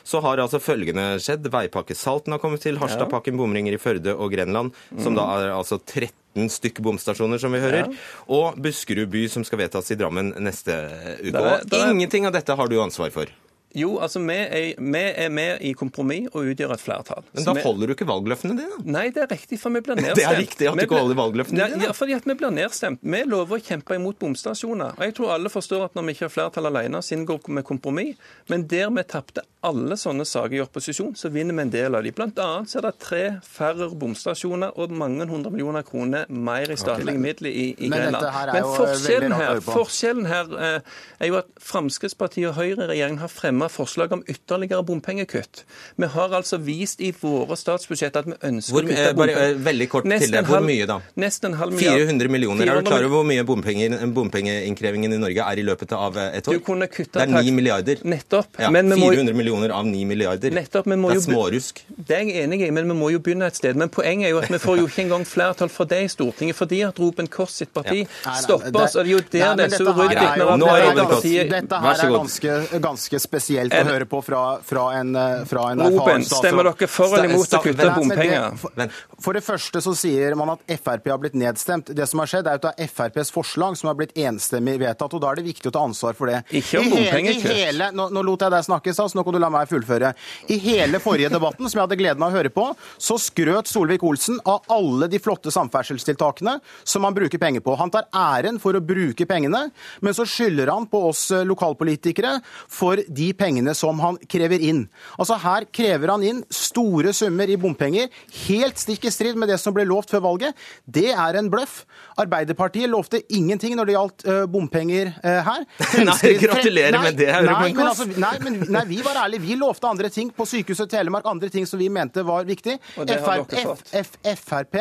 [SPEAKER 2] så har altså følgende skjedd. Veipakke Salten har kommet til, Harstadpakken, bomringer i Førde og Grenland, som da er altså 13 13 stykk bomstasjoner, som vi hører. Ja. Og Buskerud by, som skal vedtas i Drammen neste uke. Der, der... Ingenting av dette har du ansvar for.
[SPEAKER 4] Jo, altså vi er, vi er, med i kompromiss og utgjør et flertall.
[SPEAKER 2] Men da holder du ikke valgløftene dine?
[SPEAKER 4] Nei, det er riktig, for vi blir nedstemt.
[SPEAKER 2] Det er riktig at du ikke holder valgløftene
[SPEAKER 4] dine? Ja, fordi at vi blir nedstemt. Vi lover å kjempe imot bomstasjoner. Og jeg tror alle forstår at når vi ikke har flertall alene, så inngår vi kompromiss. Men der vi tapte alle sånne saker i opposisjon, så vinner vi en del av dem. Blant annet så er det tre færre bomstasjoner og mange hundre millioner kroner mer i statlige okay. midler i, i Grenland. Men forskjellen her, forskjellen her eh, er jo at Fremskrittspartiet og Høyre-regjeringen har fremma forslag om ytterligere bompengekutt. Vi har altså vist i våre statsbudsjett at vi ønsker
[SPEAKER 2] hvor, å kutte bompenger. Eh, veldig kort til det. Hvor mye da?
[SPEAKER 4] Nesten en halv milliard.
[SPEAKER 2] 400 millioner. 400... Er du klar over hvor mye bompengeinnkrevingen i Norge er i løpet av eh, et år? det er 9 milliarder.
[SPEAKER 4] Nettopp.
[SPEAKER 2] Ja, 400 millioner av 9 milliarder.
[SPEAKER 4] Nettopp, det er smårusk. Det er jeg enig i, men vi må jo begynne et sted. Men poenget er jo at vi får jo ikke engang flertall for det i Stortinget, fordi at Ruben Kors sitt parti ja. stopper oss. Og det er jo der det er så uryddig
[SPEAKER 6] Dette her er ganske, ganske spesielt å høre på fra, fra en, eh, fra en
[SPEAKER 4] erfaren statsråd. Stemmer dere for eller imot å kutte bompenger?
[SPEAKER 6] For, for det første så sier man at Frp har blitt nedstemt. Det som har skjedd, er at det er FrPs forslag som har blitt enstemmig vedtatt, og da er det viktig å ta ansvar for det.
[SPEAKER 4] Ikke om bompengekutt.
[SPEAKER 6] Nå, nå lot jeg deg snakke, så nå kan du la meg fullføre. I hele forrige debatten, som jeg hadde gleden av å høre på, så skrøt Solvik-Olsen av alle de flotte samferdselstiltakene som han bruker penger på. Han tar æren for å bruke pengene, men så skylder han på oss eh, lokalpolitikere for de pengene som han krever inn. Altså Her krever han inn store summer i bompenger, helt stikk i strid med det som ble lovt før valget. Det er en bløff. Arbeiderpartiet lovte ingenting når det gjaldt uh, bompenger uh, her.
[SPEAKER 2] Nei, gratulerer nei, med det.
[SPEAKER 6] Nei men, altså, nei, men nei, vi var ærlige. Vi lovte andre ting på Sykehuset Telemark, andre ting som vi mente var viktig. Frp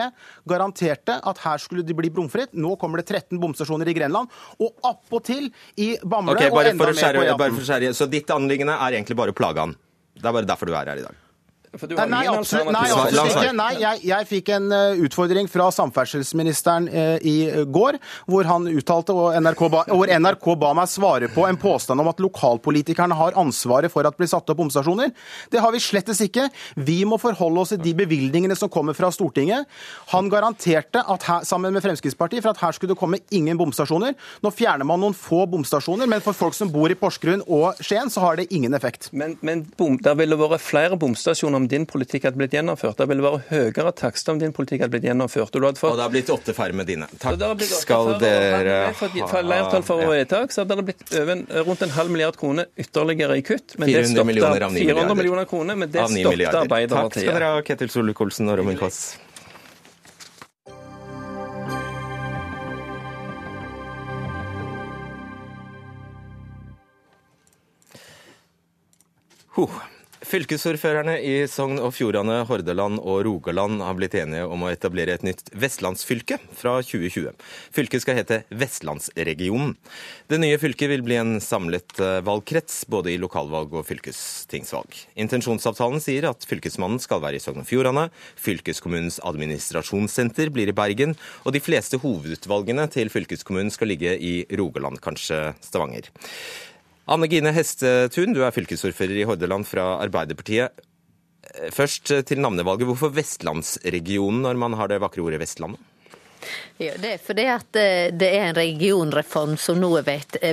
[SPEAKER 6] garanterte at her skulle det bli bomfritt. Nå kommer det 13 bomstasjoner i Grenland, og appåtil i Bamble
[SPEAKER 2] okay, og enda mer på E18. Så ditt anliggende er egentlig bare å plage han? Det er bare derfor du er her i dag?
[SPEAKER 6] Nei, absolutt, nei, absolutt ikke. Nei, jeg, jeg, fikk en uh, utfordring fra samferdselsministeren uh, i går, hvor han uttalte, og NRK, ba, hvor NRK ba meg svare på en påstand om at lokalpolitikerne har ansvaret for at det blir satt opp bomstasjoner. Det har vi slettes ikke. Vi må forholde oss til de bevilgningene som kommer fra Stortinget. Han garanterte, her, sammen med Fremskrittspartiet, for at her skulle det komme ingen bomstasjoner. Nå fjerner man noen få bomstasjoner, men for folk som bor i Porsgrunn og Skien, så har det ingen effekt.
[SPEAKER 4] Men, men bom, det ville vært flere bomstasjoner om din politikk hadde blitt gjennomført. Det ville vært høyere takster om din politikk hadde blitt gjennomført.
[SPEAKER 2] Og, fått... og det har blitt åtte færre med dine. Takk skal dere ha.
[SPEAKER 4] Flertall for vedtak, så hadde det blitt øven, rundt en halv milliard kroner ytterligere i kutt.
[SPEAKER 2] Men 400 det millioner av 9
[SPEAKER 4] 400 millioner kroner, men det stoppet Arbeiderpartiet.
[SPEAKER 2] Takk skal dere ha, Ketil Solvik-Olsen og Robin Kåss. Huh. Fylkesordførerne i Sogn og Fjordane, Hordaland og Rogaland har blitt enige om å etablere et nytt vestlandsfylke fra 2020. Fylket skal hete Vestlandsregionen. Det nye fylket vil bli en samlet eh, valgkrets, både i lokalvalg og fylkestingsvalg. Intensjonsavtalen sier at Fylkesmannen skal være i Sogn og Fjordane, fylkeskommunens administrasjonssenter blir i Bergen, og de fleste hovedutvalgene til fylkeskommunen skal ligge i Rogaland, kanskje Stavanger. Anne Gine Hestetun, du er fylkesordfører i Hordaland fra Arbeiderpartiet. Først til navnevalget. Hvorfor Vestlandsregionen når man har det vakre ordet Vestlandet?
[SPEAKER 7] Ja, det er fordi at eh, det er en regionreform som nå er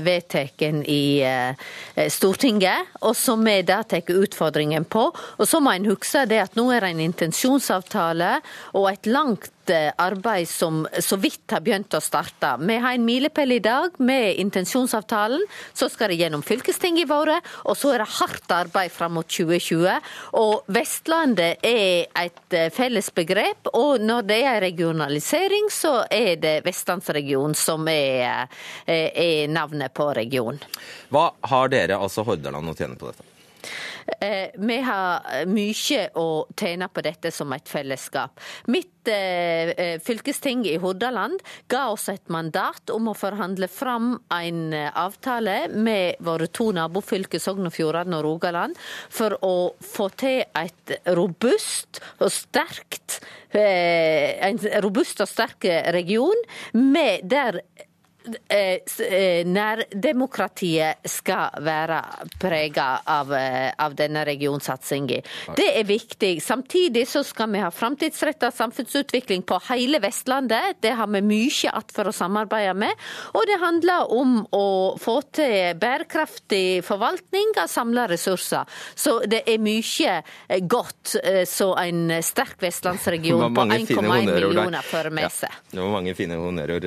[SPEAKER 7] vedtatt i eh, Stortinget, og som vi da tar utfordringen på. Og så må en huske det at nå er det en intensjonsavtale og et langt Eh, arbeid som så vidt har begynt å starte. Vi har en milepæl i dag med intensjonsavtalen. Så skal det gjennom fylkestinget i våre, og så er det hardt arbeid fram mot 2020. Og Vestlandet er et eh, felles begrep, og når det er regionalisering, så er det Vestlandsregionen som er, eh, er navnet på regionen.
[SPEAKER 2] Hva har dere, altså Hordaland, å tjene på dette?
[SPEAKER 7] Vi har mye å tjene på dette som et fellesskap. Mitt fylkesting i Hordaland ga oss et mandat om å forhandle fram en avtale med våre to nabofylker Sogn og Fjordane og Rogaland for å få til et robust og sterkt en robust og sterk region med der Eh, eh, nærdemokratiet skal være prega av, eh, av, denne regionsatsinga. Det er viktig. Samtidig så skal vi ha framtidsretta samfunnsutvikling på hele Vestlandet. Det har vi mye att for å samarbeide med. Og det handler om å få til bærekraftig forvaltning av samla ressurser. Så det er mye godt så en sterk vestlandsregion på 1,1 millioner fører med seg.
[SPEAKER 2] Ja, det var mange fine honnørord.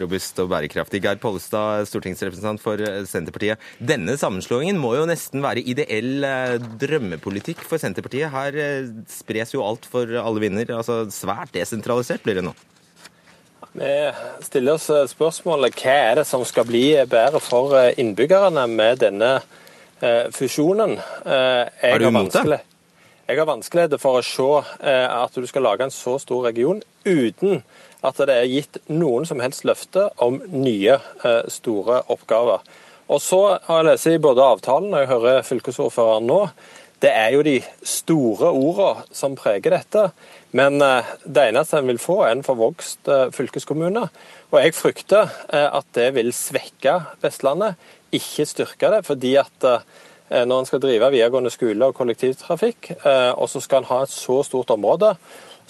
[SPEAKER 2] Robust og bærekraftig bærekraftig. Geir Pollestad, stortingsrepresentant for eh, Senterpartiet. Denne sammenslåingen må jo nesten være ideell eh, drømmepolitikk for Senterpartiet. Her eh, spres jo alt for alle vinder. Altså svært desentralisert blir det nå.
[SPEAKER 8] Vi stiller oss spørsmålet hva er det som skal bli bedre for innbyggerne med denne fusjonen.
[SPEAKER 2] Jeg er du imot det?
[SPEAKER 8] Jeg har vanskeligheter for å se at du skal lage en så stor region uten at det er gitt noen som helst løfte om nye, eh, store oppgaver. Og så har jeg lest i både avtalen og jeg hører fylkesordføreren nå. Det er jo de store ordene som preger dette. Men eh, det eneste en vil få, er en forvokst eh, fylkeskommune. Og jeg frykter at det vil svekke Vestlandet, ikke styrke det. fordi at når en skal drive videregående skole og kollektivtrafikk, og så skal en ha et så stort område,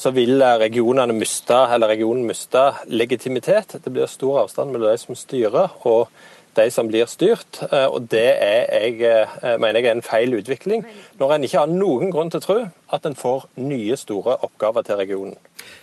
[SPEAKER 8] så vil regionene miste, eller regionen miste legitimitet. Det blir stor avstand mellom de som styrer og de som blir styrt. Eh, og Det er jeg, eh, mener jeg er en feil utvikling, når en ikke har noen grunn til å tro at en får nye, store oppgaver til regionen.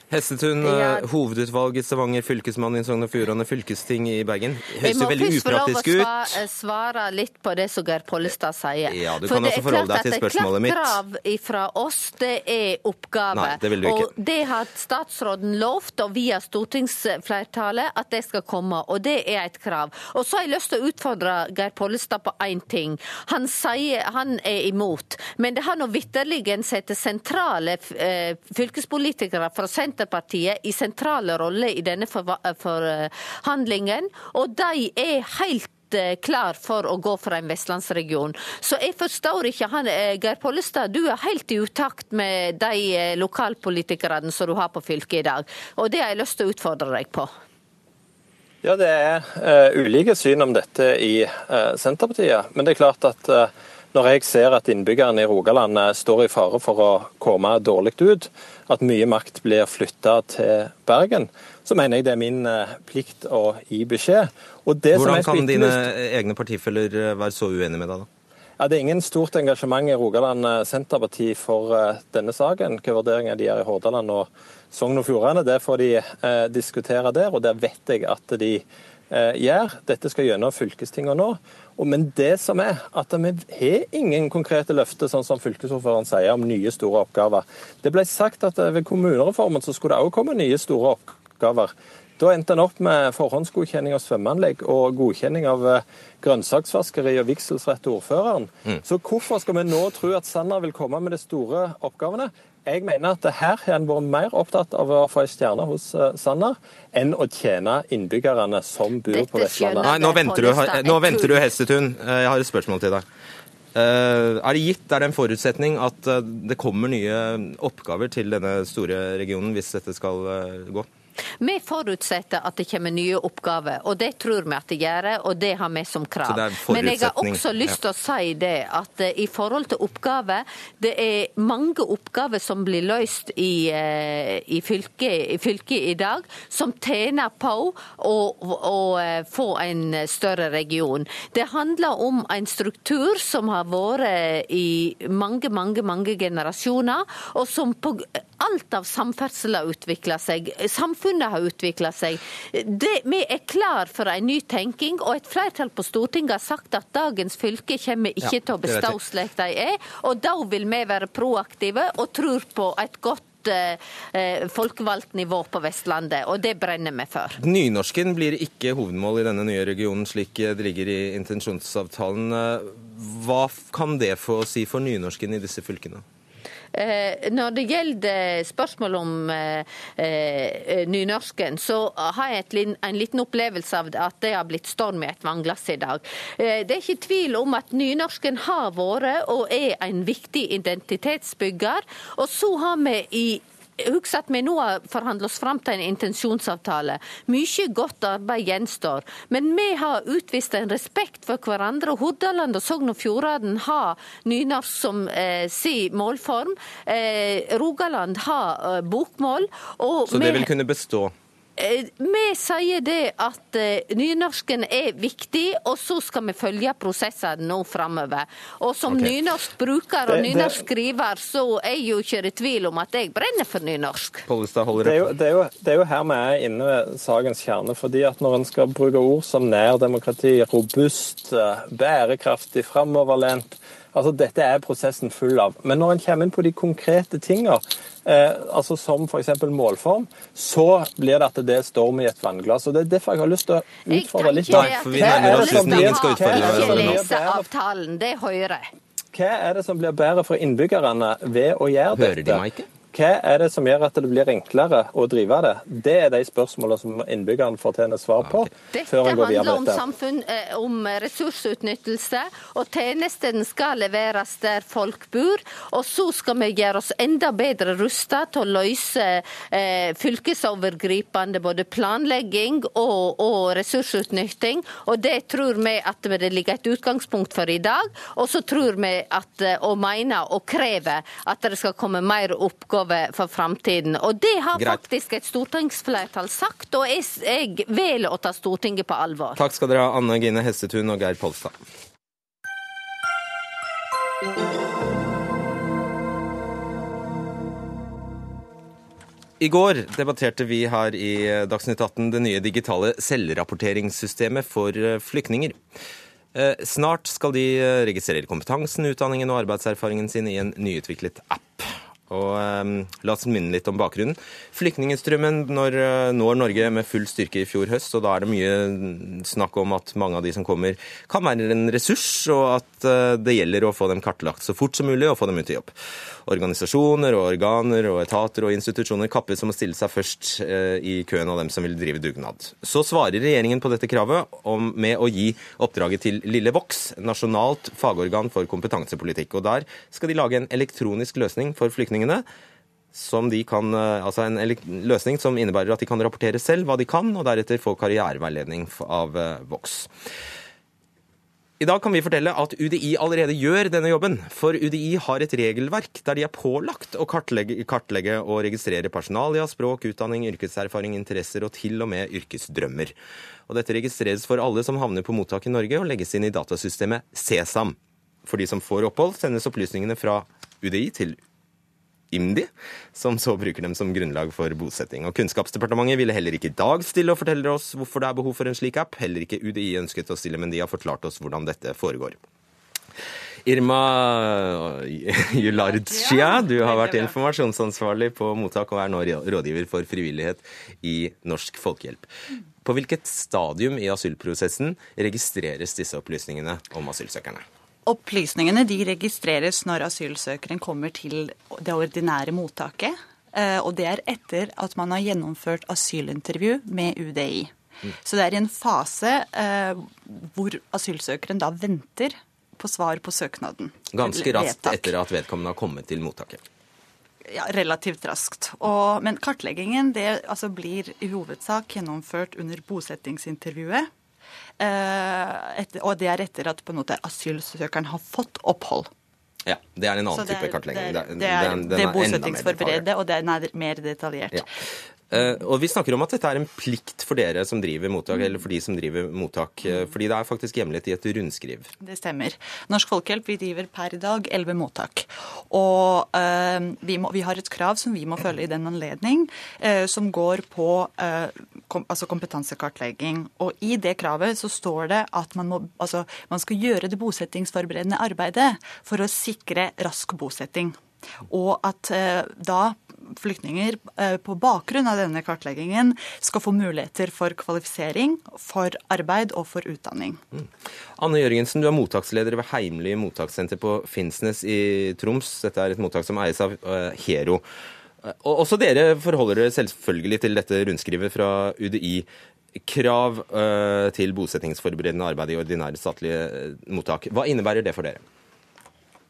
[SPEAKER 2] Hestetun, ja. Eh, hovedutvalg i Stavanger, fylkesmann i Sogn og Fjordane, fylkesting i Bergen. Høres jo veldig upraktisk ut. Jeg må først få lov
[SPEAKER 7] å svare litt på det som Geir Pollestad sier.
[SPEAKER 2] Ja, du kan også forholde deg til spørsmålet mitt.
[SPEAKER 7] For det er klart at et krav fra oss, det er oppgave.
[SPEAKER 2] Nei, det vil du ikke.
[SPEAKER 7] Og det har statsråden lovt, og via stortingsflertallet, at det skal komme. Og det er et krav. Og så har jeg lyst til å utfordre Geir Pollestad på én ting. Han sier han er imot, men det har nå vitterlig sett sentrale eh, fylkespolitikere fra Senterpartiet Senterpartiet i sentrale roller i denne forhandlingen, og de er helt eh, klar for å gå for en vestlandsregion. Så jeg forstår ikke han, eh, Geir Pollestad, du er helt i utakt med de eh, lokalpolitikerne som du har på fylket i dag. Og det har jeg lyst til å utfordre deg på.
[SPEAKER 8] Ja, det er uh, ulike syn om dette i uh, Senterpartiet. Men det er klart at uh, når jeg ser at innbyggerne i Rogaland står i fare for å komme dårlig ut, at mye makt blir flytta til Bergen, så mener jeg det er min eh, plikt å gi beskjed.
[SPEAKER 2] Hvordan kan dine egne partifeller eh, være så uenige med deg, da?
[SPEAKER 8] Ja, det er ingen stort engasjement i Rogaland eh, Senterparti for denne saken. Hvilke vurderinger de gjør i Hordaland og Sogn og Fjordane, det får de eh, diskutere der. Og der vet jeg at de eh, gjør. Dette skal gjennom fylkestinget nå. Men det som er at vi har ingen konkrete løfter, sånn som fylkesordføreren sier, om nye store oppgaver. Det ble sagt at ved kommunereformen så skulle det òg komme nye store oppgaver. Da endte en opp med forhåndsgodkjenning av svømmeanlegg og godkjenning av eh, grønnsaksvaskeri og vigselsrett til ordføreren. Mm. Så hvorfor skal vi nå tro at Sanner vil komme med de store oppgavene? Jeg mener at her har en vært mer opptatt av å få ei stjerne hos eh, Sanner enn å tjene innbyggerne som bor på Vestlandet.
[SPEAKER 2] Nei, nå venter, du, nå venter du, Hestetun. Eh, jeg har et spørsmål til deg. Eh, er det gitt, er det en forutsetning at det kommer nye oppgaver til denne store regionen hvis dette skal gå?
[SPEAKER 7] Vi forutsetter at det kommer nye oppgaver, og det tror vi at det gjør, og det har vi som krav. Men jeg har også lyst til å si det at eh, i forhold til oppgaver, det er mange oppgaver som blir løst i, eh, i, fylket, i fylket, i dag, som tjener på å, å eh, få en større region. Det handler om en struktur som har vært i mange, mange, mange generasjoner, og som på alt av samferdsel har utvikla seg. Samfunnet har utvikla seg. Det, vi er klar for en ny tenking, og et flertall på Stortinget har sagt at dagens fylke kommer ikke ja, til å bestå slik de er. Og da vil vi være proaktive og tror på et godt eh, folkevalgt nivå på Vestlandet, og det brenner vi for.
[SPEAKER 2] Nynorsken blir ikke hovedmål i denne nye regionen, slik det ligger i intensjonsavtalen. Hva kan det få å si for nynorsken i disse fylkene?
[SPEAKER 7] Eh, når det gjelder spørsmål om eh, eh, nynorsken, så har jeg en liten opplevelse av at det har blitt storm i et vannglass i dag. Det er ikke tvil om at nynorsken har vært og er en viktig identitetsbygger. Og så har vi i Husk at vi nå har forhandla oss fram til en intensjonsavtale. Mye godt arbeid gjenstår. Men vi har utvist en respekt for hverandre. og Hordaland og Sogn og Fjordane har nynorsk som eh, si målform. Eh, Rogaland har eh, bokmål.
[SPEAKER 2] Så det vil kunne bestå?
[SPEAKER 7] Eh, vi sier det at eh, nynorsken er viktig, og så skal vi følge prosessene nå framover. Og som okay. nynorsk bruker og nynorsk skriver, så er jeg jo ikke i tvil om at jeg brenner for nynorsk.
[SPEAKER 8] Det er, jo, det, er jo, det er jo her vi er inne ved sakens kjerne. fordi at Når en skal bruke ord som nærdemokrati, robust, eh, bærekraftig, framoverlent Altså, Dette er prosessen full av. Men når en kommer inn på de konkrete tingene, eh, altså som f.eks. målform, så blir det at det er storm i et vannglass. og Det er derfor jeg har lyst til å utfordre litt.
[SPEAKER 2] Nei, for vi nærmer oss slutten. Ingen skal
[SPEAKER 7] utfordre avtalen, det hører
[SPEAKER 8] Hva er det som blir bedre for innbyggerne ved å gjøre dette?
[SPEAKER 2] Hører de meg ikke?
[SPEAKER 8] Hva er det som gjør at det blir enklere å drive det? Det er de spørsmålene som innbyggerne fortjener svar på.
[SPEAKER 7] Dette før en går videre handler om, samfunn, eh, om ressursutnyttelse, og tjenestene skal leveres der folk bor. Og så skal vi gjøre oss enda bedre rustet til å løse eh, fylkesovergripende både planlegging og, og ressursutnytting. Og det tror vi at det ligger et utgangspunkt for i dag. Og så tror vi at, eh, og mener og krever at det skal komme mer oppgaver oppgave for framtiden. Og det har Greit. faktisk et stortingsflertall sagt, og jeg, jeg velger å ta Stortinget på alvor.
[SPEAKER 2] Takk skal dere ha, Anne Gine Hestetun og Geir Polstad. I går debatterte vi her i Dagsnytt 18 det nye digitale selvrapporteringssystemet for flyktninger. Eh, snart skal de registrere kompetansen, utdanningen og arbeidserfaringen sin i en nyutviklet app. Og um, La oss minne litt om bakgrunnen. Flyktningstrømmen når, uh, når Norge med full styrke i fjor høst, og da er det mye snakk om at mange av de som kommer, kan være en ressurs, og at uh, det gjelder å få dem kartlagt så fort som mulig og få dem ut i jobb. Organisasjoner og organer og etater og institusjoner kappes om å stille seg først uh, i køen av dem som vil drive dugnad. Så svarer regjeringen på dette kravet om, med å gi oppdraget til Lille Vox, nasjonalt fagorgan for kompetansepolitikk. Og der skal de lage en elektronisk løsning for flyktninger de kan, eh, altså en løsning som innebærer at de kan rapportere selv hva de kan, og deretter få karriereveiledning av eh, Vox. I dag kan vi fortelle at UDI allerede gjør denne jobben. For UDI har et regelverk der de er pålagt å kartlegge, kartlegge og registrere personalia, språk, utdanning, yrkeserfaring, interesser og til og med yrkesdrømmer. Og dette registreres for alle som havner på mottak i Norge og legges inn i datasystemet Sesam. For de som får opphold, sendes opplysningene fra UDI til IMDi, som så bruker dem som grunnlag for bosetting. Og Kunnskapsdepartementet ville heller ikke i dag stille og fortelle oss hvorfor det er behov for en slik app. Heller ikke UDI ønsket å stille, men de har forklart oss hvordan dette foregår. Irma Julardskia, du har vært informasjonsansvarlig på mottak og er nå rådgiver for frivillighet i Norsk Folkehjelp. På hvilket stadium i asylprosessen registreres disse opplysningene om asylsøkerne?
[SPEAKER 9] Opplysningene de registreres når asylsøkeren kommer til det ordinære mottaket. Eh, og det er etter at man har gjennomført asylintervju med UDI. Så det er i en fase eh, hvor asylsøkeren da venter på svar på søknaden.
[SPEAKER 2] Ganske raskt etter at vedkommende har kommet til mottaket?
[SPEAKER 9] Ja, relativt raskt. Og, men kartleggingen det, altså, blir i hovedsak gjennomført under bosettingsintervjuet. Eh, etter, og det er etter at på en måte asylsøkeren har fått opphold.
[SPEAKER 2] Ja, Det er en annen type kartlegging.
[SPEAKER 9] Det er, det er, det er, det er bosettingsforberedet, og den er mer detaljert. Ja.
[SPEAKER 2] Uh, og Vi snakker om at dette er en plikt for dere som driver mottak, eller for de som driver mottak. Uh, fordi det er faktisk hjemlet i et rundskriv.
[SPEAKER 9] Det stemmer. Norsk Folkehjelp vi driver per i dag elleve mottak. Og eh, vi, må, vi, har et krav som vi må følge i den anledning, som går på kom, altså kompetansekartlegging. Og i det kravet så står det at man, må, altså, man skal gjøre det bosettingsforberedende arbeidet for å sikre rask bosetting. Og at da flyktninger på bakgrunn av denne kartleggingen skal få muligheter for kvalifisering, for arbeid og for utdanning. Mm.
[SPEAKER 2] Anne Jørgensen, du er mottaksleder ved Heimly mottakssenter på Finnsnes i Troms. Dette er et mottak som eies av Hero. Og også dere forholder dere selvfølgelig til dette rundskrivet fra UDI. Krav til bosettingsforberedende arbeid i ordinære statlige mottak. Hva innebærer det for dere?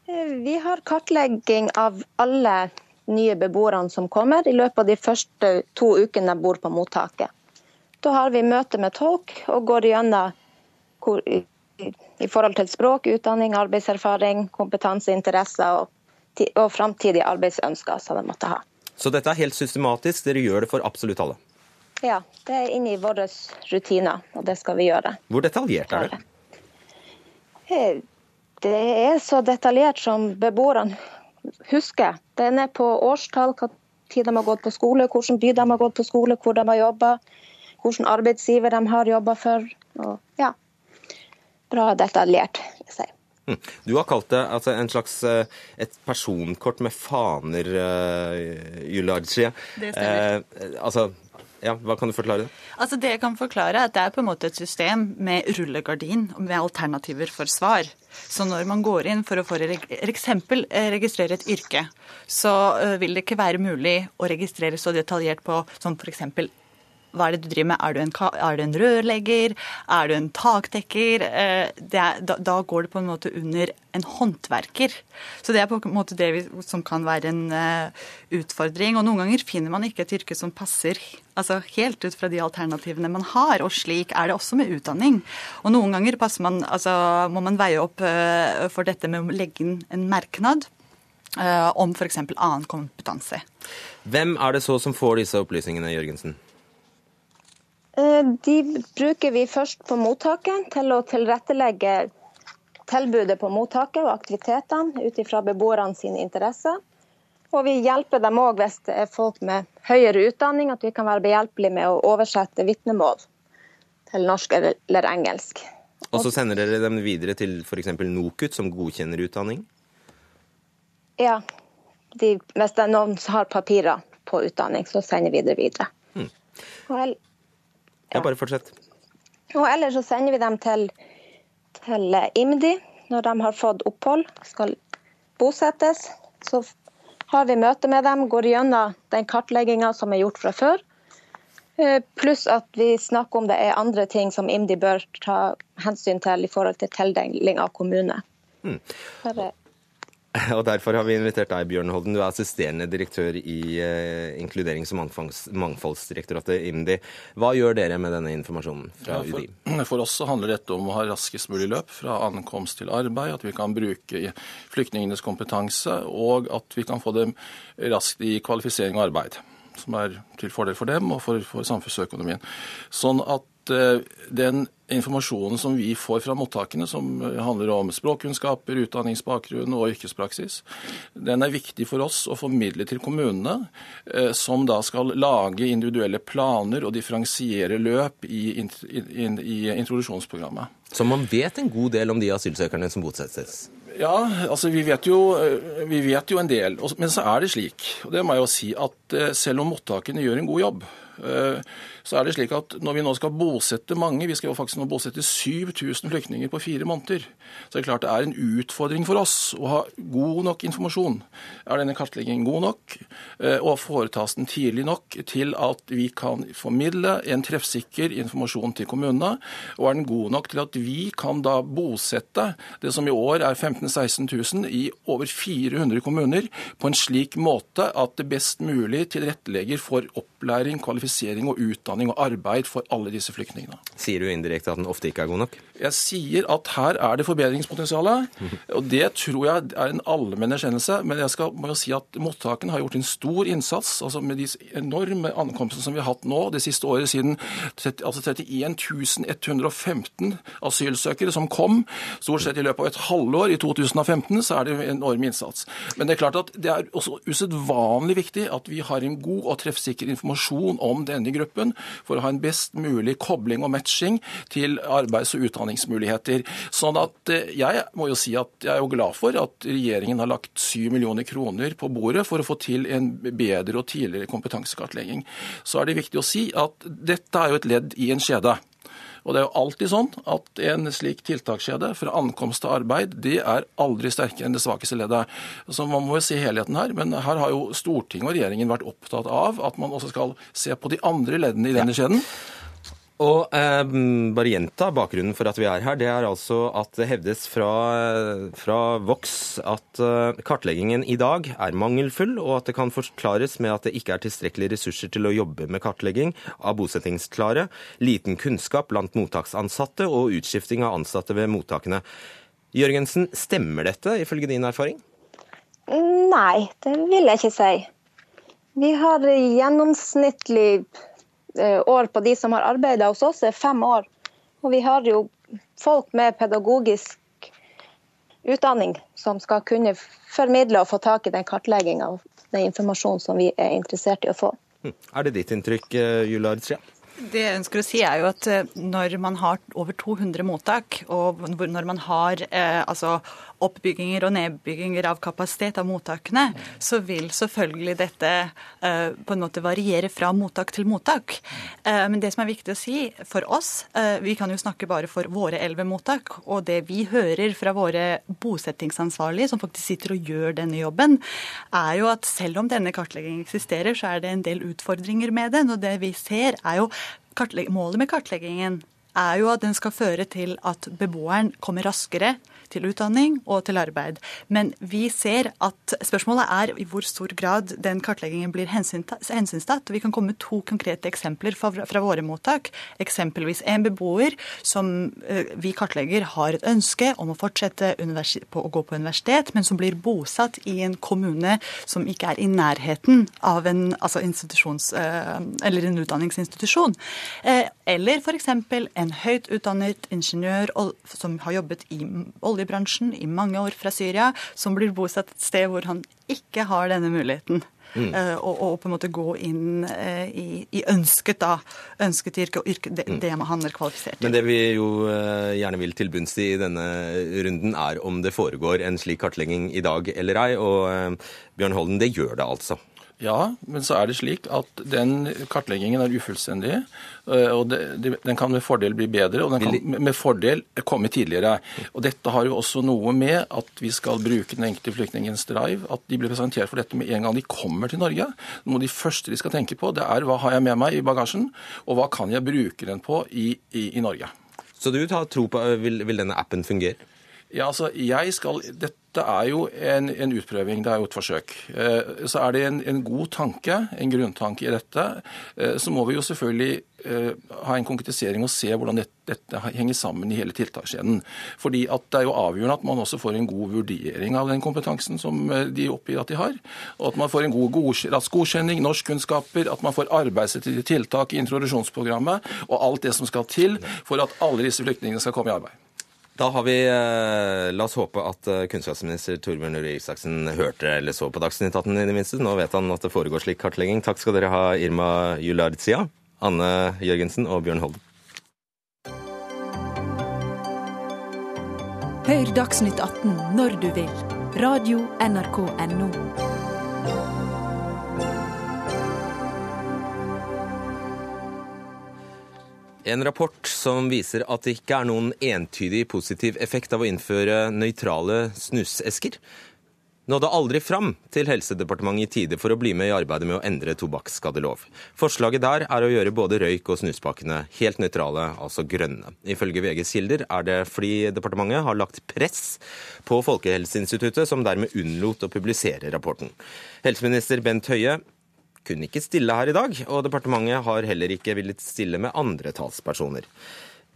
[SPEAKER 10] Eh, vi har kartlegging av alle nye beboerne som kommer i løpet av de første to ukene de bor på mottaket. Da har vi møte med tolk og går gjennom hvor, i, forhold til språk, utdanning, arbeidserfaring, kompetanse, interesser og, og framtidige arbeidsønsker som de måtte ha.
[SPEAKER 2] Så dette er helt systematisk, dere gjør det for absolutt alle?
[SPEAKER 10] Ja, det er inne i våre rutiner, og det skal vi gjøre.
[SPEAKER 2] Hvor detaljert er det?
[SPEAKER 10] Eh, det er så detaljert som beboerne husker. Den er på årstall, hva tid de har gått på skole, hvilken by de har gått på skole, hvor de har jobba, hvilken arbeidsgiver de har jobba for. Og, ja, bra detaljert, vil jeg si.
[SPEAKER 2] Hm. Du har kalt det altså, en slags eh, et personkort med faner, uh, eh,
[SPEAKER 9] Det stemmer.
[SPEAKER 2] Eh, altså, ja, Hva kan du forklare?
[SPEAKER 9] Altså det jeg kan forklare er at det er på en måte et system med rullegardin med alternativer for svar. Så når man går inn for å for eksempel eh, registrere et yrke, så vil det ikke være mulig å registrere så detaljert på som f.eks hva er det du driver med? Er du en, er du en rørlegger? Er du en takdekker? Eh, er, da, da, går det på en måte under en håndverker. Så det er på en måte det vi, som kan være en uh, utfordring. Og noen ganger finner man ikke et yrke som passer altså helt ut fra de alternativene man har. Og slik er det også med utdanning. Og noen ganger man, altså, må man veie opp uh, for dette med å legge inn en merknad. Om f.eks. annen kompetanse.
[SPEAKER 2] Hvem er det så som får disse opplysningene, Jørgensen?
[SPEAKER 10] Eh, de bruker vi først på mottaket til å tilrettelegge tilbudet på mottaket og aktivitetene ut ifra beboerne sine interesser. Og vi hjelper dem òg hvis det er folk med høyere utdanning, at vi kan være behjelpelige med å oversette vitnemål til norsk eller engelsk.
[SPEAKER 2] Og så sender dere dem videre til f.eks. NOKUT, som godkjenner utdanning?
[SPEAKER 10] Ja. De, hvis det er noen som har papirer på utdanning, så sender vi det videre. Mm.
[SPEAKER 2] Og ja, bare fortsett.
[SPEAKER 10] Og ellers så sender vi dem til, til IMDi når de har fått opphold, skal bosettes. Så har vi møte med dem, går gjennom den kartlegginga som er gjort fra før. Eh, pluss at vi snakker om det er andre ting som IMDi bør ta hensyn til i forhold til tildeling av kommune. Mm.
[SPEAKER 2] Bare Og Derfor har vi invitert deg, Bjørn Holden. Du er assisterende direktør i uh, Inkluderings- og mangfoldsdirektoratet, IMDi. Hva gjør dere med denne informasjonen fra ja,
[SPEAKER 11] for, UDI? For oss handler dette om å ha raskest mulig løp fra ankomst til arbeid. At vi kan bruke flyktningenes kompetanse, og at vi kan få dem raskt i kvalifisering og arbeid. Som er til fordel for dem og for, for samfunnsøkonomien. Sånn at uh, den informasjonen som vi får fra mottakene, som handler om språkkunnskaper, utdanningsbakgrunn og yrkespraksis, den er viktig for oss å formidle til kommunene, eh, som da skal lage individuelle planer og differensiere løp i, i introduksjonsprogrammet.
[SPEAKER 2] Så man vet en god del om de asylsøkerne som bosettes?
[SPEAKER 11] Ja, altså vi vet, jo, eh, vi vet jo en del. Men så er det slik, og det må jeg jo si, at eh, selv om mottakene gjør en god jobb, så er det slik at når vi nå skal bosette mange, vi skal jo faktisk nå bosette 7000 flyktninger på fire måneder, så er det klart det er en utfordring for oss å ha god nok informasjon. Er denne kartleggingen god nok, eh, og foretas den tidlig nok til at vi kan formidle en treffsikker informasjon til kommunene, og er den god nok til at vi kan da bosette det som i år er 15 000-16 000 i over 400 kommuner, på en slik måte at det best mulig tilrettelegger for opplæring, kvalifisering og utdanning og arbeid for alle disse flyktningene.
[SPEAKER 2] Sier du indirekte at den ofte ikke er god nok?
[SPEAKER 11] Jeg sier at her er det forbedringspotensial. Og det tror jeg er en allmenn erkjennelse. Men jeg skal jo si at mottakene har gjort en stor innsats. altså Med de enorme ankomstene som vi har hatt nå det siste året, siden altså 31 115 asylsøkere som kom, stort sett i løpet av et halvår i 2015, så er det en enorm innsats. Men det er klart at det er også usedvanlig viktig at vi har en god og treffsikker informasjon om om denne gruppen for å ha en best mulig kobling og matching til arbeids- og utdanningsmuligheter. Sånn at eh, jeg må jo si at jeg er jo glad for at regjeringen har lagt 7 millioner kroner på bordet for å få til en bedre og tidligere kompetansekartlegging. Så er det viktig å si at dette er jo et ledd i en kjede. Og det er jo alltid sånn at en slik tiltakskjede fra ankomst til arbeid, de er aldri sterkere enn det svakeste leddet. Så man må jo se helheten her. Men her har jo Stortinget og regjeringen vært opptatt av at man også skal se på de andre leddene i denne kjeden.
[SPEAKER 2] Og eh, bare gjenta bakgrunnen for at vi er her. Det er altså at det hevdes fra, fra Vox at eh, kartleggingen i dag er mangelfull, og at det kan forklares med at det ikke er tilstrekkelige ressurser til å jobbe med kartlegging av bosettingsklare, liten kunnskap blant mottaksansatte og utskifting av ansatte ved mottakene. Jørgensen, stemmer dette ifølge din erfaring?
[SPEAKER 10] Nei, det vil jeg ikke si. Vi har gjennomsnittlig år på de som har arbeida hos oss, er fem år. Og vi har jo folk med pedagogisk utdanning som skal kunne formidle og få tak i den kartlegginga og den informasjonen som vi er interessert i å få.
[SPEAKER 2] Hm. Er det ditt inntrykk, eh, Jula Artsia?
[SPEAKER 9] Det jeg ønsker å si er jo at eh, Når man har over 200 mottak, og når man har eh, altså oppbygginger og nedbygginger av kapasitet av mottakene, så vil selvfølgelig dette uh, på en måte variere fra mottak til mottak. Uh, men det som er viktig å si for oss, uh, vi kan jo snakke bare for våre elleve mottak, og det vi hører fra våre bosettingsansvarlige, som faktisk sitter og gjør denne jobben, er jo at selv om denne kartleggingen eksisterer, så er det en del utfordringer med den. Og det vi ser, er jo Målet med kartleggingen er jo at den skal føre til at beboeren kommer raskere til utdanning og til arbeid. Men vi ser at spørsmålet er i hvor stor grad den kartleggingen blir hensynstatt. Vi kan komme med to konkrete eksempler fra, våre mottak. Eksempelvis en beboer som uh, vi kartlegger har et ønske om å fortsette på å gå på universitet, men som blir bosatt i en kommune som ikke er i nærheten av en, altså eller en utdanningsinstitusjon. Uh, eller f.eks. en høyt utdannet ingeniør som har jobbet i olje oljebransjen i mange år fra Syria, som blir bosatt et sted hvor han ikke har denne muligheten. Mm. Og, og, på en måte gå inn uh, i, i, ønsket da, ønsket yrke og yrke, det, mm. det han er kvalifisert til.
[SPEAKER 2] Men det vi jo uh, gjerne vil til bunns i denne runden, er om det foregår en slik kartlegging i dag eller ei. Og Bjørn Holden, det gjør det altså?
[SPEAKER 11] Ja, men så er det slik at den kartleggingen er ufullstendig. Eh, og Den kan med fordel bli bedre, og den kan med fordel komme tidligere. Og Dette har jo også noe med at vi skal bruke den enkelte flyktningens drive. At de blir presentert for dette med en gang de kommer til Norge. Noe av de første de skal tenke på, det er hva har jeg med meg i bagasjen, og hva kan jeg bruke den på i, i, i Norge.
[SPEAKER 2] Så du tar tro på vil, vil denne appen fungere?
[SPEAKER 11] Ja, altså, jeg skal, Dette er jo en, en, utprøving, det er jo et forsøk. Eh, så er det en, en, god tanke, en grunntanke i dette. Eh, så må vi jo selvfølgelig eh, ha en konkretisering og se hvordan dette, dette henger sammen i hele tiltakskjeden. Fordi at det er jo avgjørende at man også får en god vurdering av den kompetansen som de oppgir at de har. Og at man får en god rask godkjenning, norskkunnskaper, at man får arbeidsrettede tiltak i introduksjonsprogrammet og alt det som skal til for at alle disse flyktningene skal komme i arbeid.
[SPEAKER 2] Da har vi eh, La oss håpe at eh, kunnskapsminister Torbjørn Røe Isaksen hørte eller så på Dagsnytt 18 i det minste. Nå vet han at det foregår slik kartlegging. Takk skal dere ha, Irma Julardzia, Anne Jørgensen og Bjørn Holden.
[SPEAKER 5] Hør Dagsnytt 18 når du vil. Radio NRK Radio.nrk.no.
[SPEAKER 2] En rapport som viser at det ikke er noen entydig positiv effekt av å innføre nøytrale snusesker, nådde aldri fram til Helsedepartementet i tide for å bli med i arbeidet med å endre tobakksskadelov. Forslaget der er å gjøre både røyk og snuspakkene helt nøytrale, altså grønne. Ifølge VGs kilder er det fordi departementet har lagt press på Folkehelseinstituttet, som dermed unnlot å publisere rapporten. Helseminister Bent Høie kunne ikke stille her i dag, og departementet har heller ikke villet stille med andre talspersoner.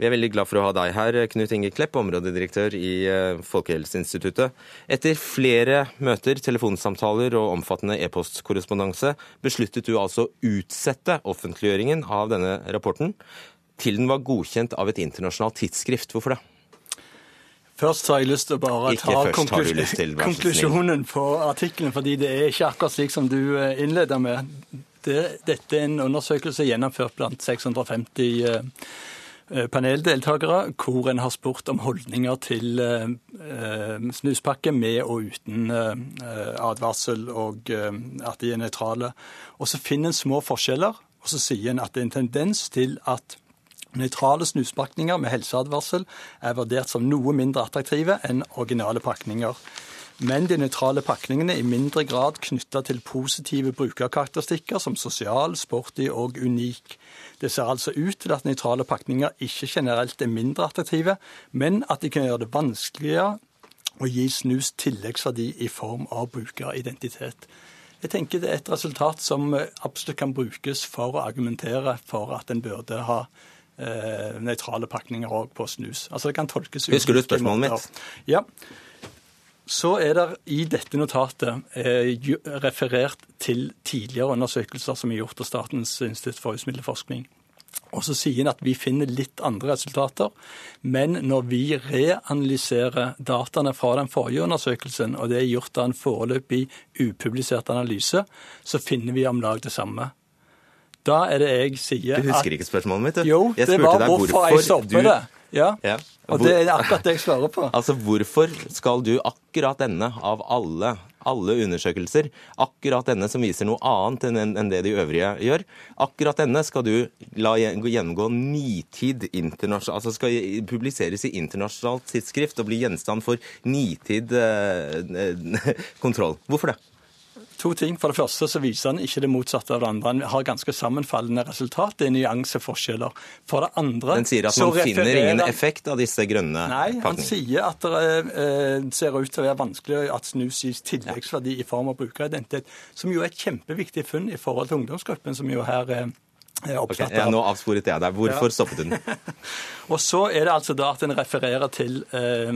[SPEAKER 2] Vi er veldig glad for å ha deg her, Knut Inge Klepp, områdedirektør i eh, Folkehelseinstituttet. Etter flere møter, telefonsamtaler og omfattende e-postkorrespondanse besluttet du altså å utsette offentliggjøringen av denne rapporten til den var godkjent av et internasjonalt tidsskrift. Hvorfor det?
[SPEAKER 12] Først har jeg lyst til å bare
[SPEAKER 2] ikke ta
[SPEAKER 12] konklus konklusjonen på artikkelen, fordi det er ikke akkurat slik som du eh, innleder med. Det, dette er en undersøkelse gjennomført blant 650 eh, eh, paneldeltakere, hvor en har spurt om holdninger til snuspakke med og uten advarsel, og at de er nøytrale. Og så finner en små forskjeller, og så sier en at det er en tendens til at Nøytrale snuspakninger med helseadvarsel er vurdert som noe mindre attraktive enn originale pakninger men de nøytrale pakningene i mindre grad knytta til positive brukerkarakteristikker som sosial, sporty og unik. Det ser altså ut til at nøytrale pakninger ikke generelt er mindre attraktive, men at de kan gjøre det vanskeligere å gi snus tilleggsverdi i form av brukeridentitet. Jeg tenker det er et resultat som absolutt kan brukes for å argumentere for at en burde ha eh, nøytrale pakninger òg på snus. Altså det kan tolkes
[SPEAKER 2] Husker du spørsmålet mitt?
[SPEAKER 12] Ja. Så er det i dette notatet eh, referert til tidligere undersøkelser som er gjort av Statens institutt for rusmiddelforskning. Og så sier en at vi finner litt andre resultater, men når vi reanalyserer dataene fra den forrige undersøkelsen, og det er gjort av en foreløpig upublisert analyse, så finner vi om lag det samme. Da er det jeg sier
[SPEAKER 2] at Du husker ikke spørsmålet mitt? Du.
[SPEAKER 12] Jo, det var hvorfor jeg stopper det. Ja, ja. Og det er akkurat det jeg svarer på.
[SPEAKER 2] Altså, Hvorfor skal du akkurat denne, av alle, alle undersøkelser, akkurat denne som viser noe annet enn det de øvrige gjør, akkurat denne skal du la gjennomgå nitid internasjonalt, altså skal publiseres i internasjonalt tidsskrift og bli gjenstand for nitid eh, kontroll. Hvorfor det?
[SPEAKER 12] To ting. For det første så viser han ikke det motsatte av det andre. Han har ganske sammenfallende resultat. Det er nyanseforskjeller. For det andre
[SPEAKER 2] Den sier at man finner ingen effekt av disse grønne
[SPEAKER 12] Nei, han sier at det eh, ser ut til å være vanskelig at snus gis tilleggsverdi i form av brukeridentitet, som jo er et kjempeviktig funn i forhold til ungdomsgruppen, som jo her eh,
[SPEAKER 2] Okay, ja, nå avsporet jeg deg. Hvorfor ja. stoppet du den?
[SPEAKER 12] og så er det altså da at en refererer til eh,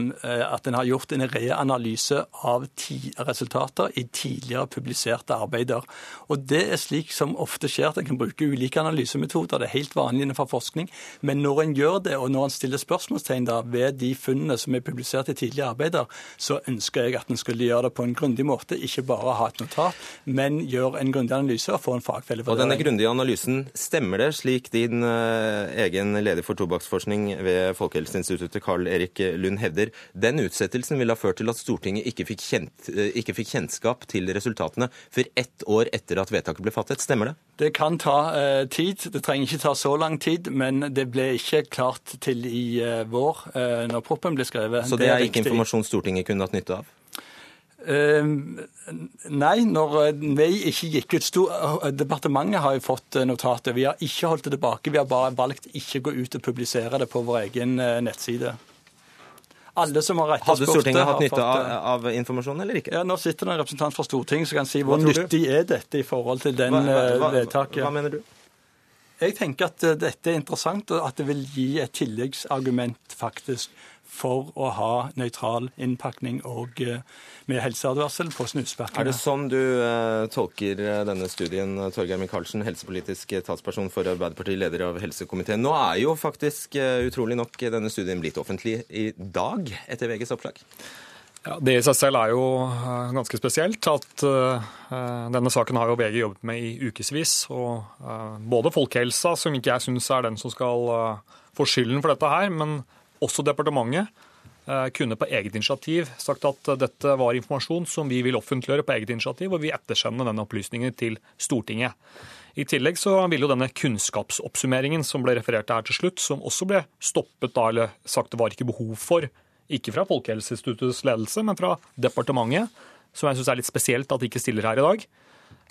[SPEAKER 12] at en har gjort en reanalyse av ti resultater i tidligere publiserte arbeider. Og det er slik som ofte skjer at en kan bruke ulike analysemetoder. Det er helt vanlig innenfor forskning. Men når en gjør det, og når en stiller spørsmålstegn da ved de funnene som er publisert i tidligere arbeider, så ønsker jeg at en skulle gjøre det på en grundig måte. Ikke bare ha et notat, men gjøre en grundig analyse og få en fagfellevurdering.
[SPEAKER 2] Og denne grundige analysen stemmer Stemmer det, slik din uh, egen leder for tobakksforskning ved Folkehelseinstituttet, Carl Erik Lund, hevder, den utsettelsen ville ha ført til at Stortinget ikke fikk, kjent, uh, ikke fikk kjennskap til resultatene før ett år etter at vedtaket ble fattet? Stemmer det?
[SPEAKER 12] Det kan ta uh, tid. Det trenger ikke ta så lang tid, men det ble ikke klart til i vår når proppen ble skrevet.
[SPEAKER 2] Så det, det er, ikke informasjon Stortinget kunne hatt nytte av?
[SPEAKER 12] Uh, nei, når vi ikke gikk ut sto, Departementet har jo fått notatet. Vi har ikke holdt det tilbake. Vi har bare valgt ikke å gå ut og publisere det på vår egen nettside. Alle som har
[SPEAKER 2] Hadde Stortinget hatt nytte av, av informasjonen eller ikke?
[SPEAKER 12] Ja, Nå sitter det en representant fra Stortinget som kan si hvor nyttig er dette i forhold til den hva, hva, vedtaket.
[SPEAKER 2] Hva mener du?
[SPEAKER 12] Jeg tenker at dette er interessant, og at det vil gi et tilleggsargument faktisk for å ha nøytral innpakning og uh, med helseadvarsel på snusparkene.
[SPEAKER 2] Er det sånn du uh, tolker uh, denne studien, Torgeir Micaelsen, helsepolitisk talsperson for Arbeiderpartiet, leder av helsekomiteen? Nå er jo faktisk utrolig nok denne studien blitt offentlig i dag, etter VGs oppslag.
[SPEAKER 13] Ja, Det i seg selv er jo ganske spesielt. at uh, Denne saken har jo VG jobbet med i ukevis. Og uh, både folkehelsa, som ikke jeg syns er den som skal uh, få skylden for dette her, men også departementet Eh, kunne på eget initiativ sagt at dette var informasjon som vi vil offentliggjøre på eget initiativ, og vi ettersender denne opplysningen til Stortinget. I tillegg så ville jo denne kunnskapsoppsummeringen som ble referert her til slutt, som også ble stoppet da, eller sagt det var ikke behov for, ikke fra Folkehelseinstituttets ledelse, men fra departementet, som jeg syns er litt spesielt at de ikke stiller her i dag,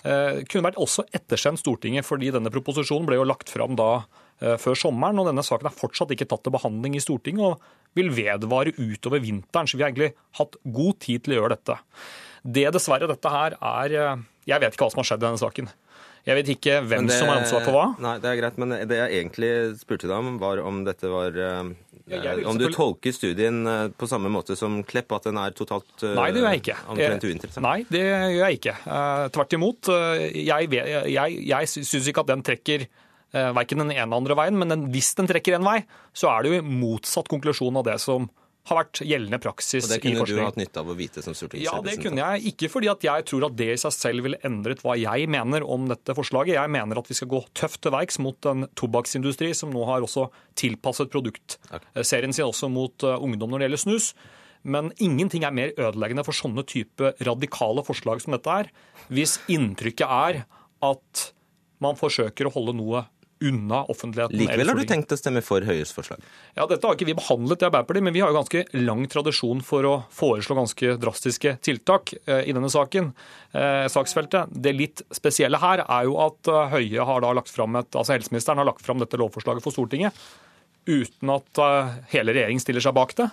[SPEAKER 13] eh, kunne vært også ettersendt Stortinget, fordi denne proposisjonen ble jo lagt fram da før sommeren, og denne saken er fortsatt ikke tatt til behandling i Stortinget. og vil vedvare utover vinteren. Så vi har egentlig hatt god tid til å gjøre dette. Det dessverre dette her er eh, Jeg vet ikke hva som har skjedd i denne saken. Jeg vet ikke hvem det, som har ansvar for hva.
[SPEAKER 2] Nei, Det er greit, men det jeg egentlig spurte deg om, var om dette var eh, ja, Om du tolker studien eh, på samme måte som Klepp, at den er totalt
[SPEAKER 13] Nei, det gjør jeg ikke.
[SPEAKER 2] uinteressant?
[SPEAKER 13] Nei, det gjør jeg ikke. Tvert imot. Jeg, jeg, jeg syns ikke at den trekker Eh, verken den ene eller andre veien, men den, hvis den trekker en vei, så er det jo motsatt konklusjon av det som har vært gjeldende praksis
[SPEAKER 2] i forskning. Og Det kunne du hatt nytte av å vite som stortingsrepresentant?
[SPEAKER 13] Ja, det kunne jeg. Ikke fordi at jeg tror at det i seg selv ville endret hva jeg mener om dette forslaget. Jeg mener at vi skal gå tøft til verks mot en tobakksindustri som nå har også tilpasset produktserien sin også mot eh, ungdom når det gjelder snus. Men ingenting er mer ødeleggende for sånne type radikale forslag som dette er, hvis inntrykket er at man forsøker å holde noe unna offentligheten.
[SPEAKER 2] Likevel har du tenkt å stemme for Høyes forslag?
[SPEAKER 13] Ja, Dette har ikke vi behandlet i Arbeiderpartiet, men vi har jo ganske lang tradisjon for å foreslå ganske drastiske tiltak eh, i denne saken. Eh, saksfeltet. Det litt spesielle her er jo at eh, Høie har da lagt fram et, altså helseministeren har lagt fram dette lovforslaget for Stortinget uten at hele regjeringen stiller seg bak det.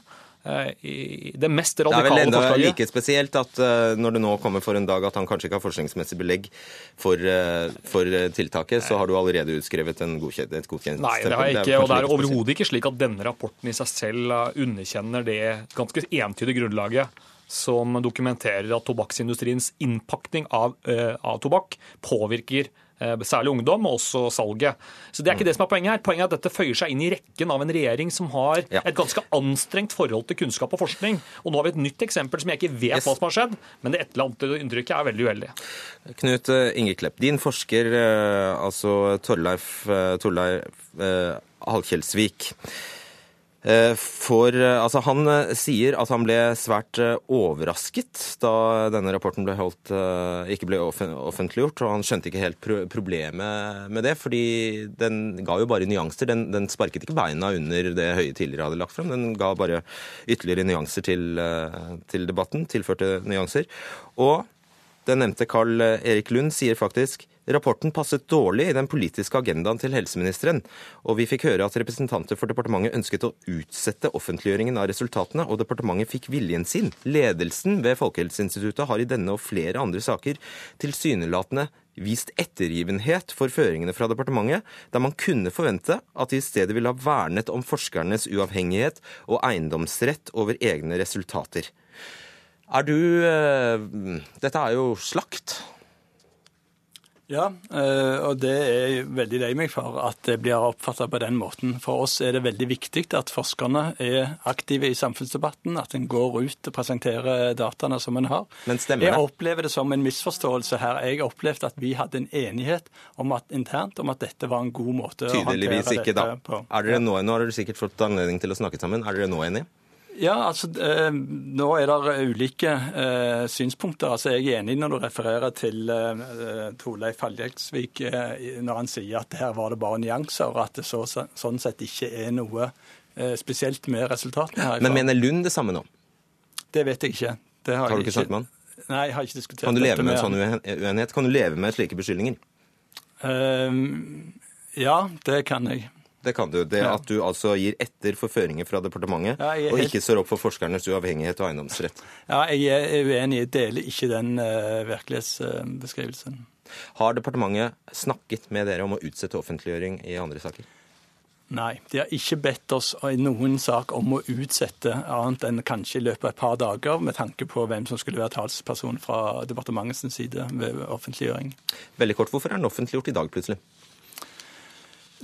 [SPEAKER 13] Eh, det mest radikale forslaget. Det er vel enda
[SPEAKER 2] like spesielt at uh, når det nå kommer for en dag at han kanskje ikke har forskningsmessig belegg for, uh, for tiltaket, så har du allerede utskrevet en godkjent, et godkjent
[SPEAKER 13] Nei, det har jeg ikke. og det er overhodet ikke slik at denne rapporten i seg selv underkjenner det ganske entydige grunnlaget som dokumenterer at tobakksindustriens innpakning av, av tobakk påvirker Eh, særlig ungdom, og også salget. Så Det er ikke det som er poenget her. Poenget er at dette føyer seg inn i rekken av en regjering som har et ganske anstrengt forhold til kunnskap og forskning. Og nå har vi et nytt eksempel som jeg ikke vet yes. hva som har skjedd, men det etterlatte inntrykket er veldig uheldig.
[SPEAKER 2] Knut eh, Ingeklepp, din forsker, eh, altså Torleif, Torleif Halkjelsvik. Eh, for eh, altså, han eh, sier at han ble svært overrasket da denne rapporten ble holdt, ikke ble offentliggjort. Og han skjønte ikke helt problemet med det, fordi den ga jo bare nyanser. Den, den sparket ikke beina under det Høie tidligere hadde lagt frem. Den ga bare ytterligere nyanser til, til debatten. Tilførte nyanser. Og den nevnte Carl Erik Lund sier faktisk Rapporten passet dårlig i den politiske agendaen til helseministeren, og vi fikk høre at representanter for departementet ønsket å utsette offentliggjøringen av resultatene, og departementet fikk viljen sin. Ledelsen ved Folkehelseinstituttet har i denne og flere andre saker tilsynelatende vist ettergivenhet for føringene fra departementet, der man kunne forvente at de i stedet ville ha vernet om forskernes uavhengighet og eiendomsrett over egne resultater. Er du eh, Dette er jo slakt.
[SPEAKER 12] Ja, eh, og det er veldig lei meg for at det blir oppfatta på den måten. For oss er det veldig viktig at forskerne er aktive i samfunnsdebatten, at en går ut og presenterer dataene som en har.
[SPEAKER 2] Men stemmer
[SPEAKER 12] det? Jeg opplever det som en misforståelse her. Jeg opplevde at vi hadde en enighet om at, internt om at dette var en god måte
[SPEAKER 2] å håndtere dette ikke, da. på. Er dere nå, nå har dere sikkert fått anledning til å snakke sammen. Er dere nå enige?
[SPEAKER 12] Ja, altså eh, Nå er det ulike eh, synspunkter. Altså, Jeg er enig når du refererer til eh, Torleif Haljeksvik eh, når han sier at her var det bare nyanser, og at det så, sånn sett ikke er noe spesielt med resultatene. her.
[SPEAKER 2] Men mener Lund det samme nå?
[SPEAKER 12] Det vet jeg ikke.
[SPEAKER 2] har, har du ikke snakket med han?
[SPEAKER 12] Nei, jeg har ikke diskutert
[SPEAKER 2] Kan du leve med en sånn uenighet? Kan du leve med slike beskyldninger?
[SPEAKER 12] Um, ja, det kan jeg.
[SPEAKER 2] Det kan du. Det At du altså gir etter for føringer fra departementet, ja, og ikke står opp for forskernes uavhengighet og eiendomsrett.
[SPEAKER 12] Ja, jeg er uenig. Jeg deler ikke den uh, virkelighetsbeskrivelsen.
[SPEAKER 2] Har departementet snakket med dere om å utsette offentliggjøring i andre saker?
[SPEAKER 12] Nei, de har ikke bedt oss i noen sak om å utsette annet enn kanskje i løpet av et par dager, med tanke på hvem som skulle være talsperson fra departementets side ved offentliggjøring.
[SPEAKER 2] Veldig kort, Hvorfor er den offentliggjort i dag plutselig?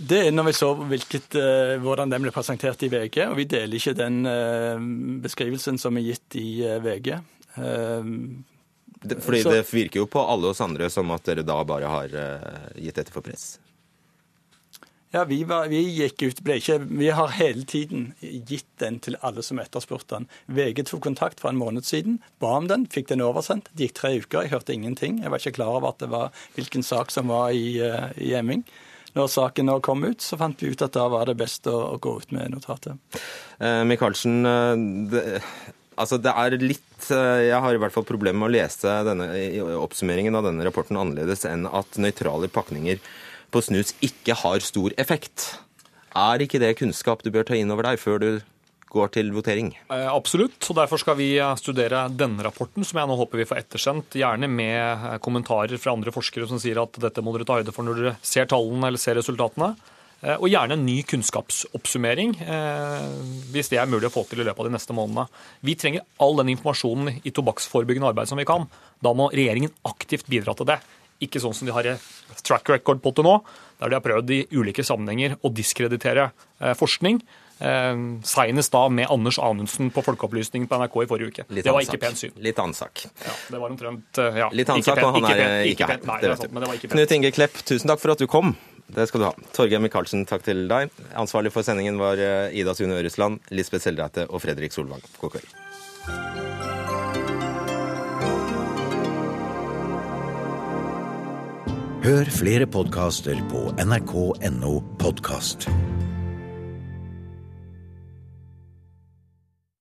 [SPEAKER 12] Det er når vi så hvilket, uh, hvordan den ble presentert i VG, og vi deler ikke den uh, beskrivelsen som er gitt i uh, VG.
[SPEAKER 2] Fordi så, det virker jo på alle oss andre som at dere da bare har gitt etter for press?
[SPEAKER 12] Ja, vi, var, vi gikk ut, ble ikke, vi har hele tiden gitt den til alle som etterspurte den. VG tok kontakt for en måned siden, ba om den, fikk den oversendt. Det gikk tre uker, jeg hørte ingenting. Jeg var ikke klar over at det var hvilken sak som var i, i Emming når saken nå kom ut, så fant vi ut at da var det best å, å gå ut med notatet.
[SPEAKER 2] Eh, Michaelsen, eh, altså det er litt eh, Jeg har i hvert fall problemer med å lese denne, oppsummeringen av denne rapporten annerledes enn at nøytrale pakninger på snus ikke har stor effekt. Er ikke det kunnskap du bør ta inn over deg før du går til votering?
[SPEAKER 13] Eh, absolutt. og Derfor skal vi eh, studere denne rapporten, som jeg nå håper vi får ettersendt. Gjerne med eh, kommentarer fra andre forskere som sier at dette må dere ta høyde for når dere ser tallene eller ser resultatene. Og gjerne en ny kunnskapsoppsummering, hvis det er mulig å få til i løpet av de neste månedene. Vi trenger all den informasjonen i tobakksforebyggende arbeid som vi kan. Da må regjeringen aktivt bidra til det. Ikke sånn som de har track record på til nå, der de har prøvd i ulike sammenhenger å diskreditere forskning Eh, Senest da med Anders Anundsen på Folkeopplysningen på NRK i forrige uke.
[SPEAKER 2] Litt
[SPEAKER 13] det var
[SPEAKER 2] ikke
[SPEAKER 13] pent syn.
[SPEAKER 2] Litt ansak.
[SPEAKER 13] Ja, det var omtrent ja,
[SPEAKER 2] Litt ansak, sak, og han er ikke, ikke her.
[SPEAKER 13] Nei, det, er sant, men det var ikke pent.
[SPEAKER 2] Knut Inge Klepp, tusen takk for at du kom. Det skal du ha. Torgeir Micaelsen, takk til deg. Ansvarlig for sendingen var eh, Ida Sune Øresland, Lisbeth Seldreite og Fredrik Solvang. God kveld.
[SPEAKER 14] Hør flere podkaster på nrk.no podkast.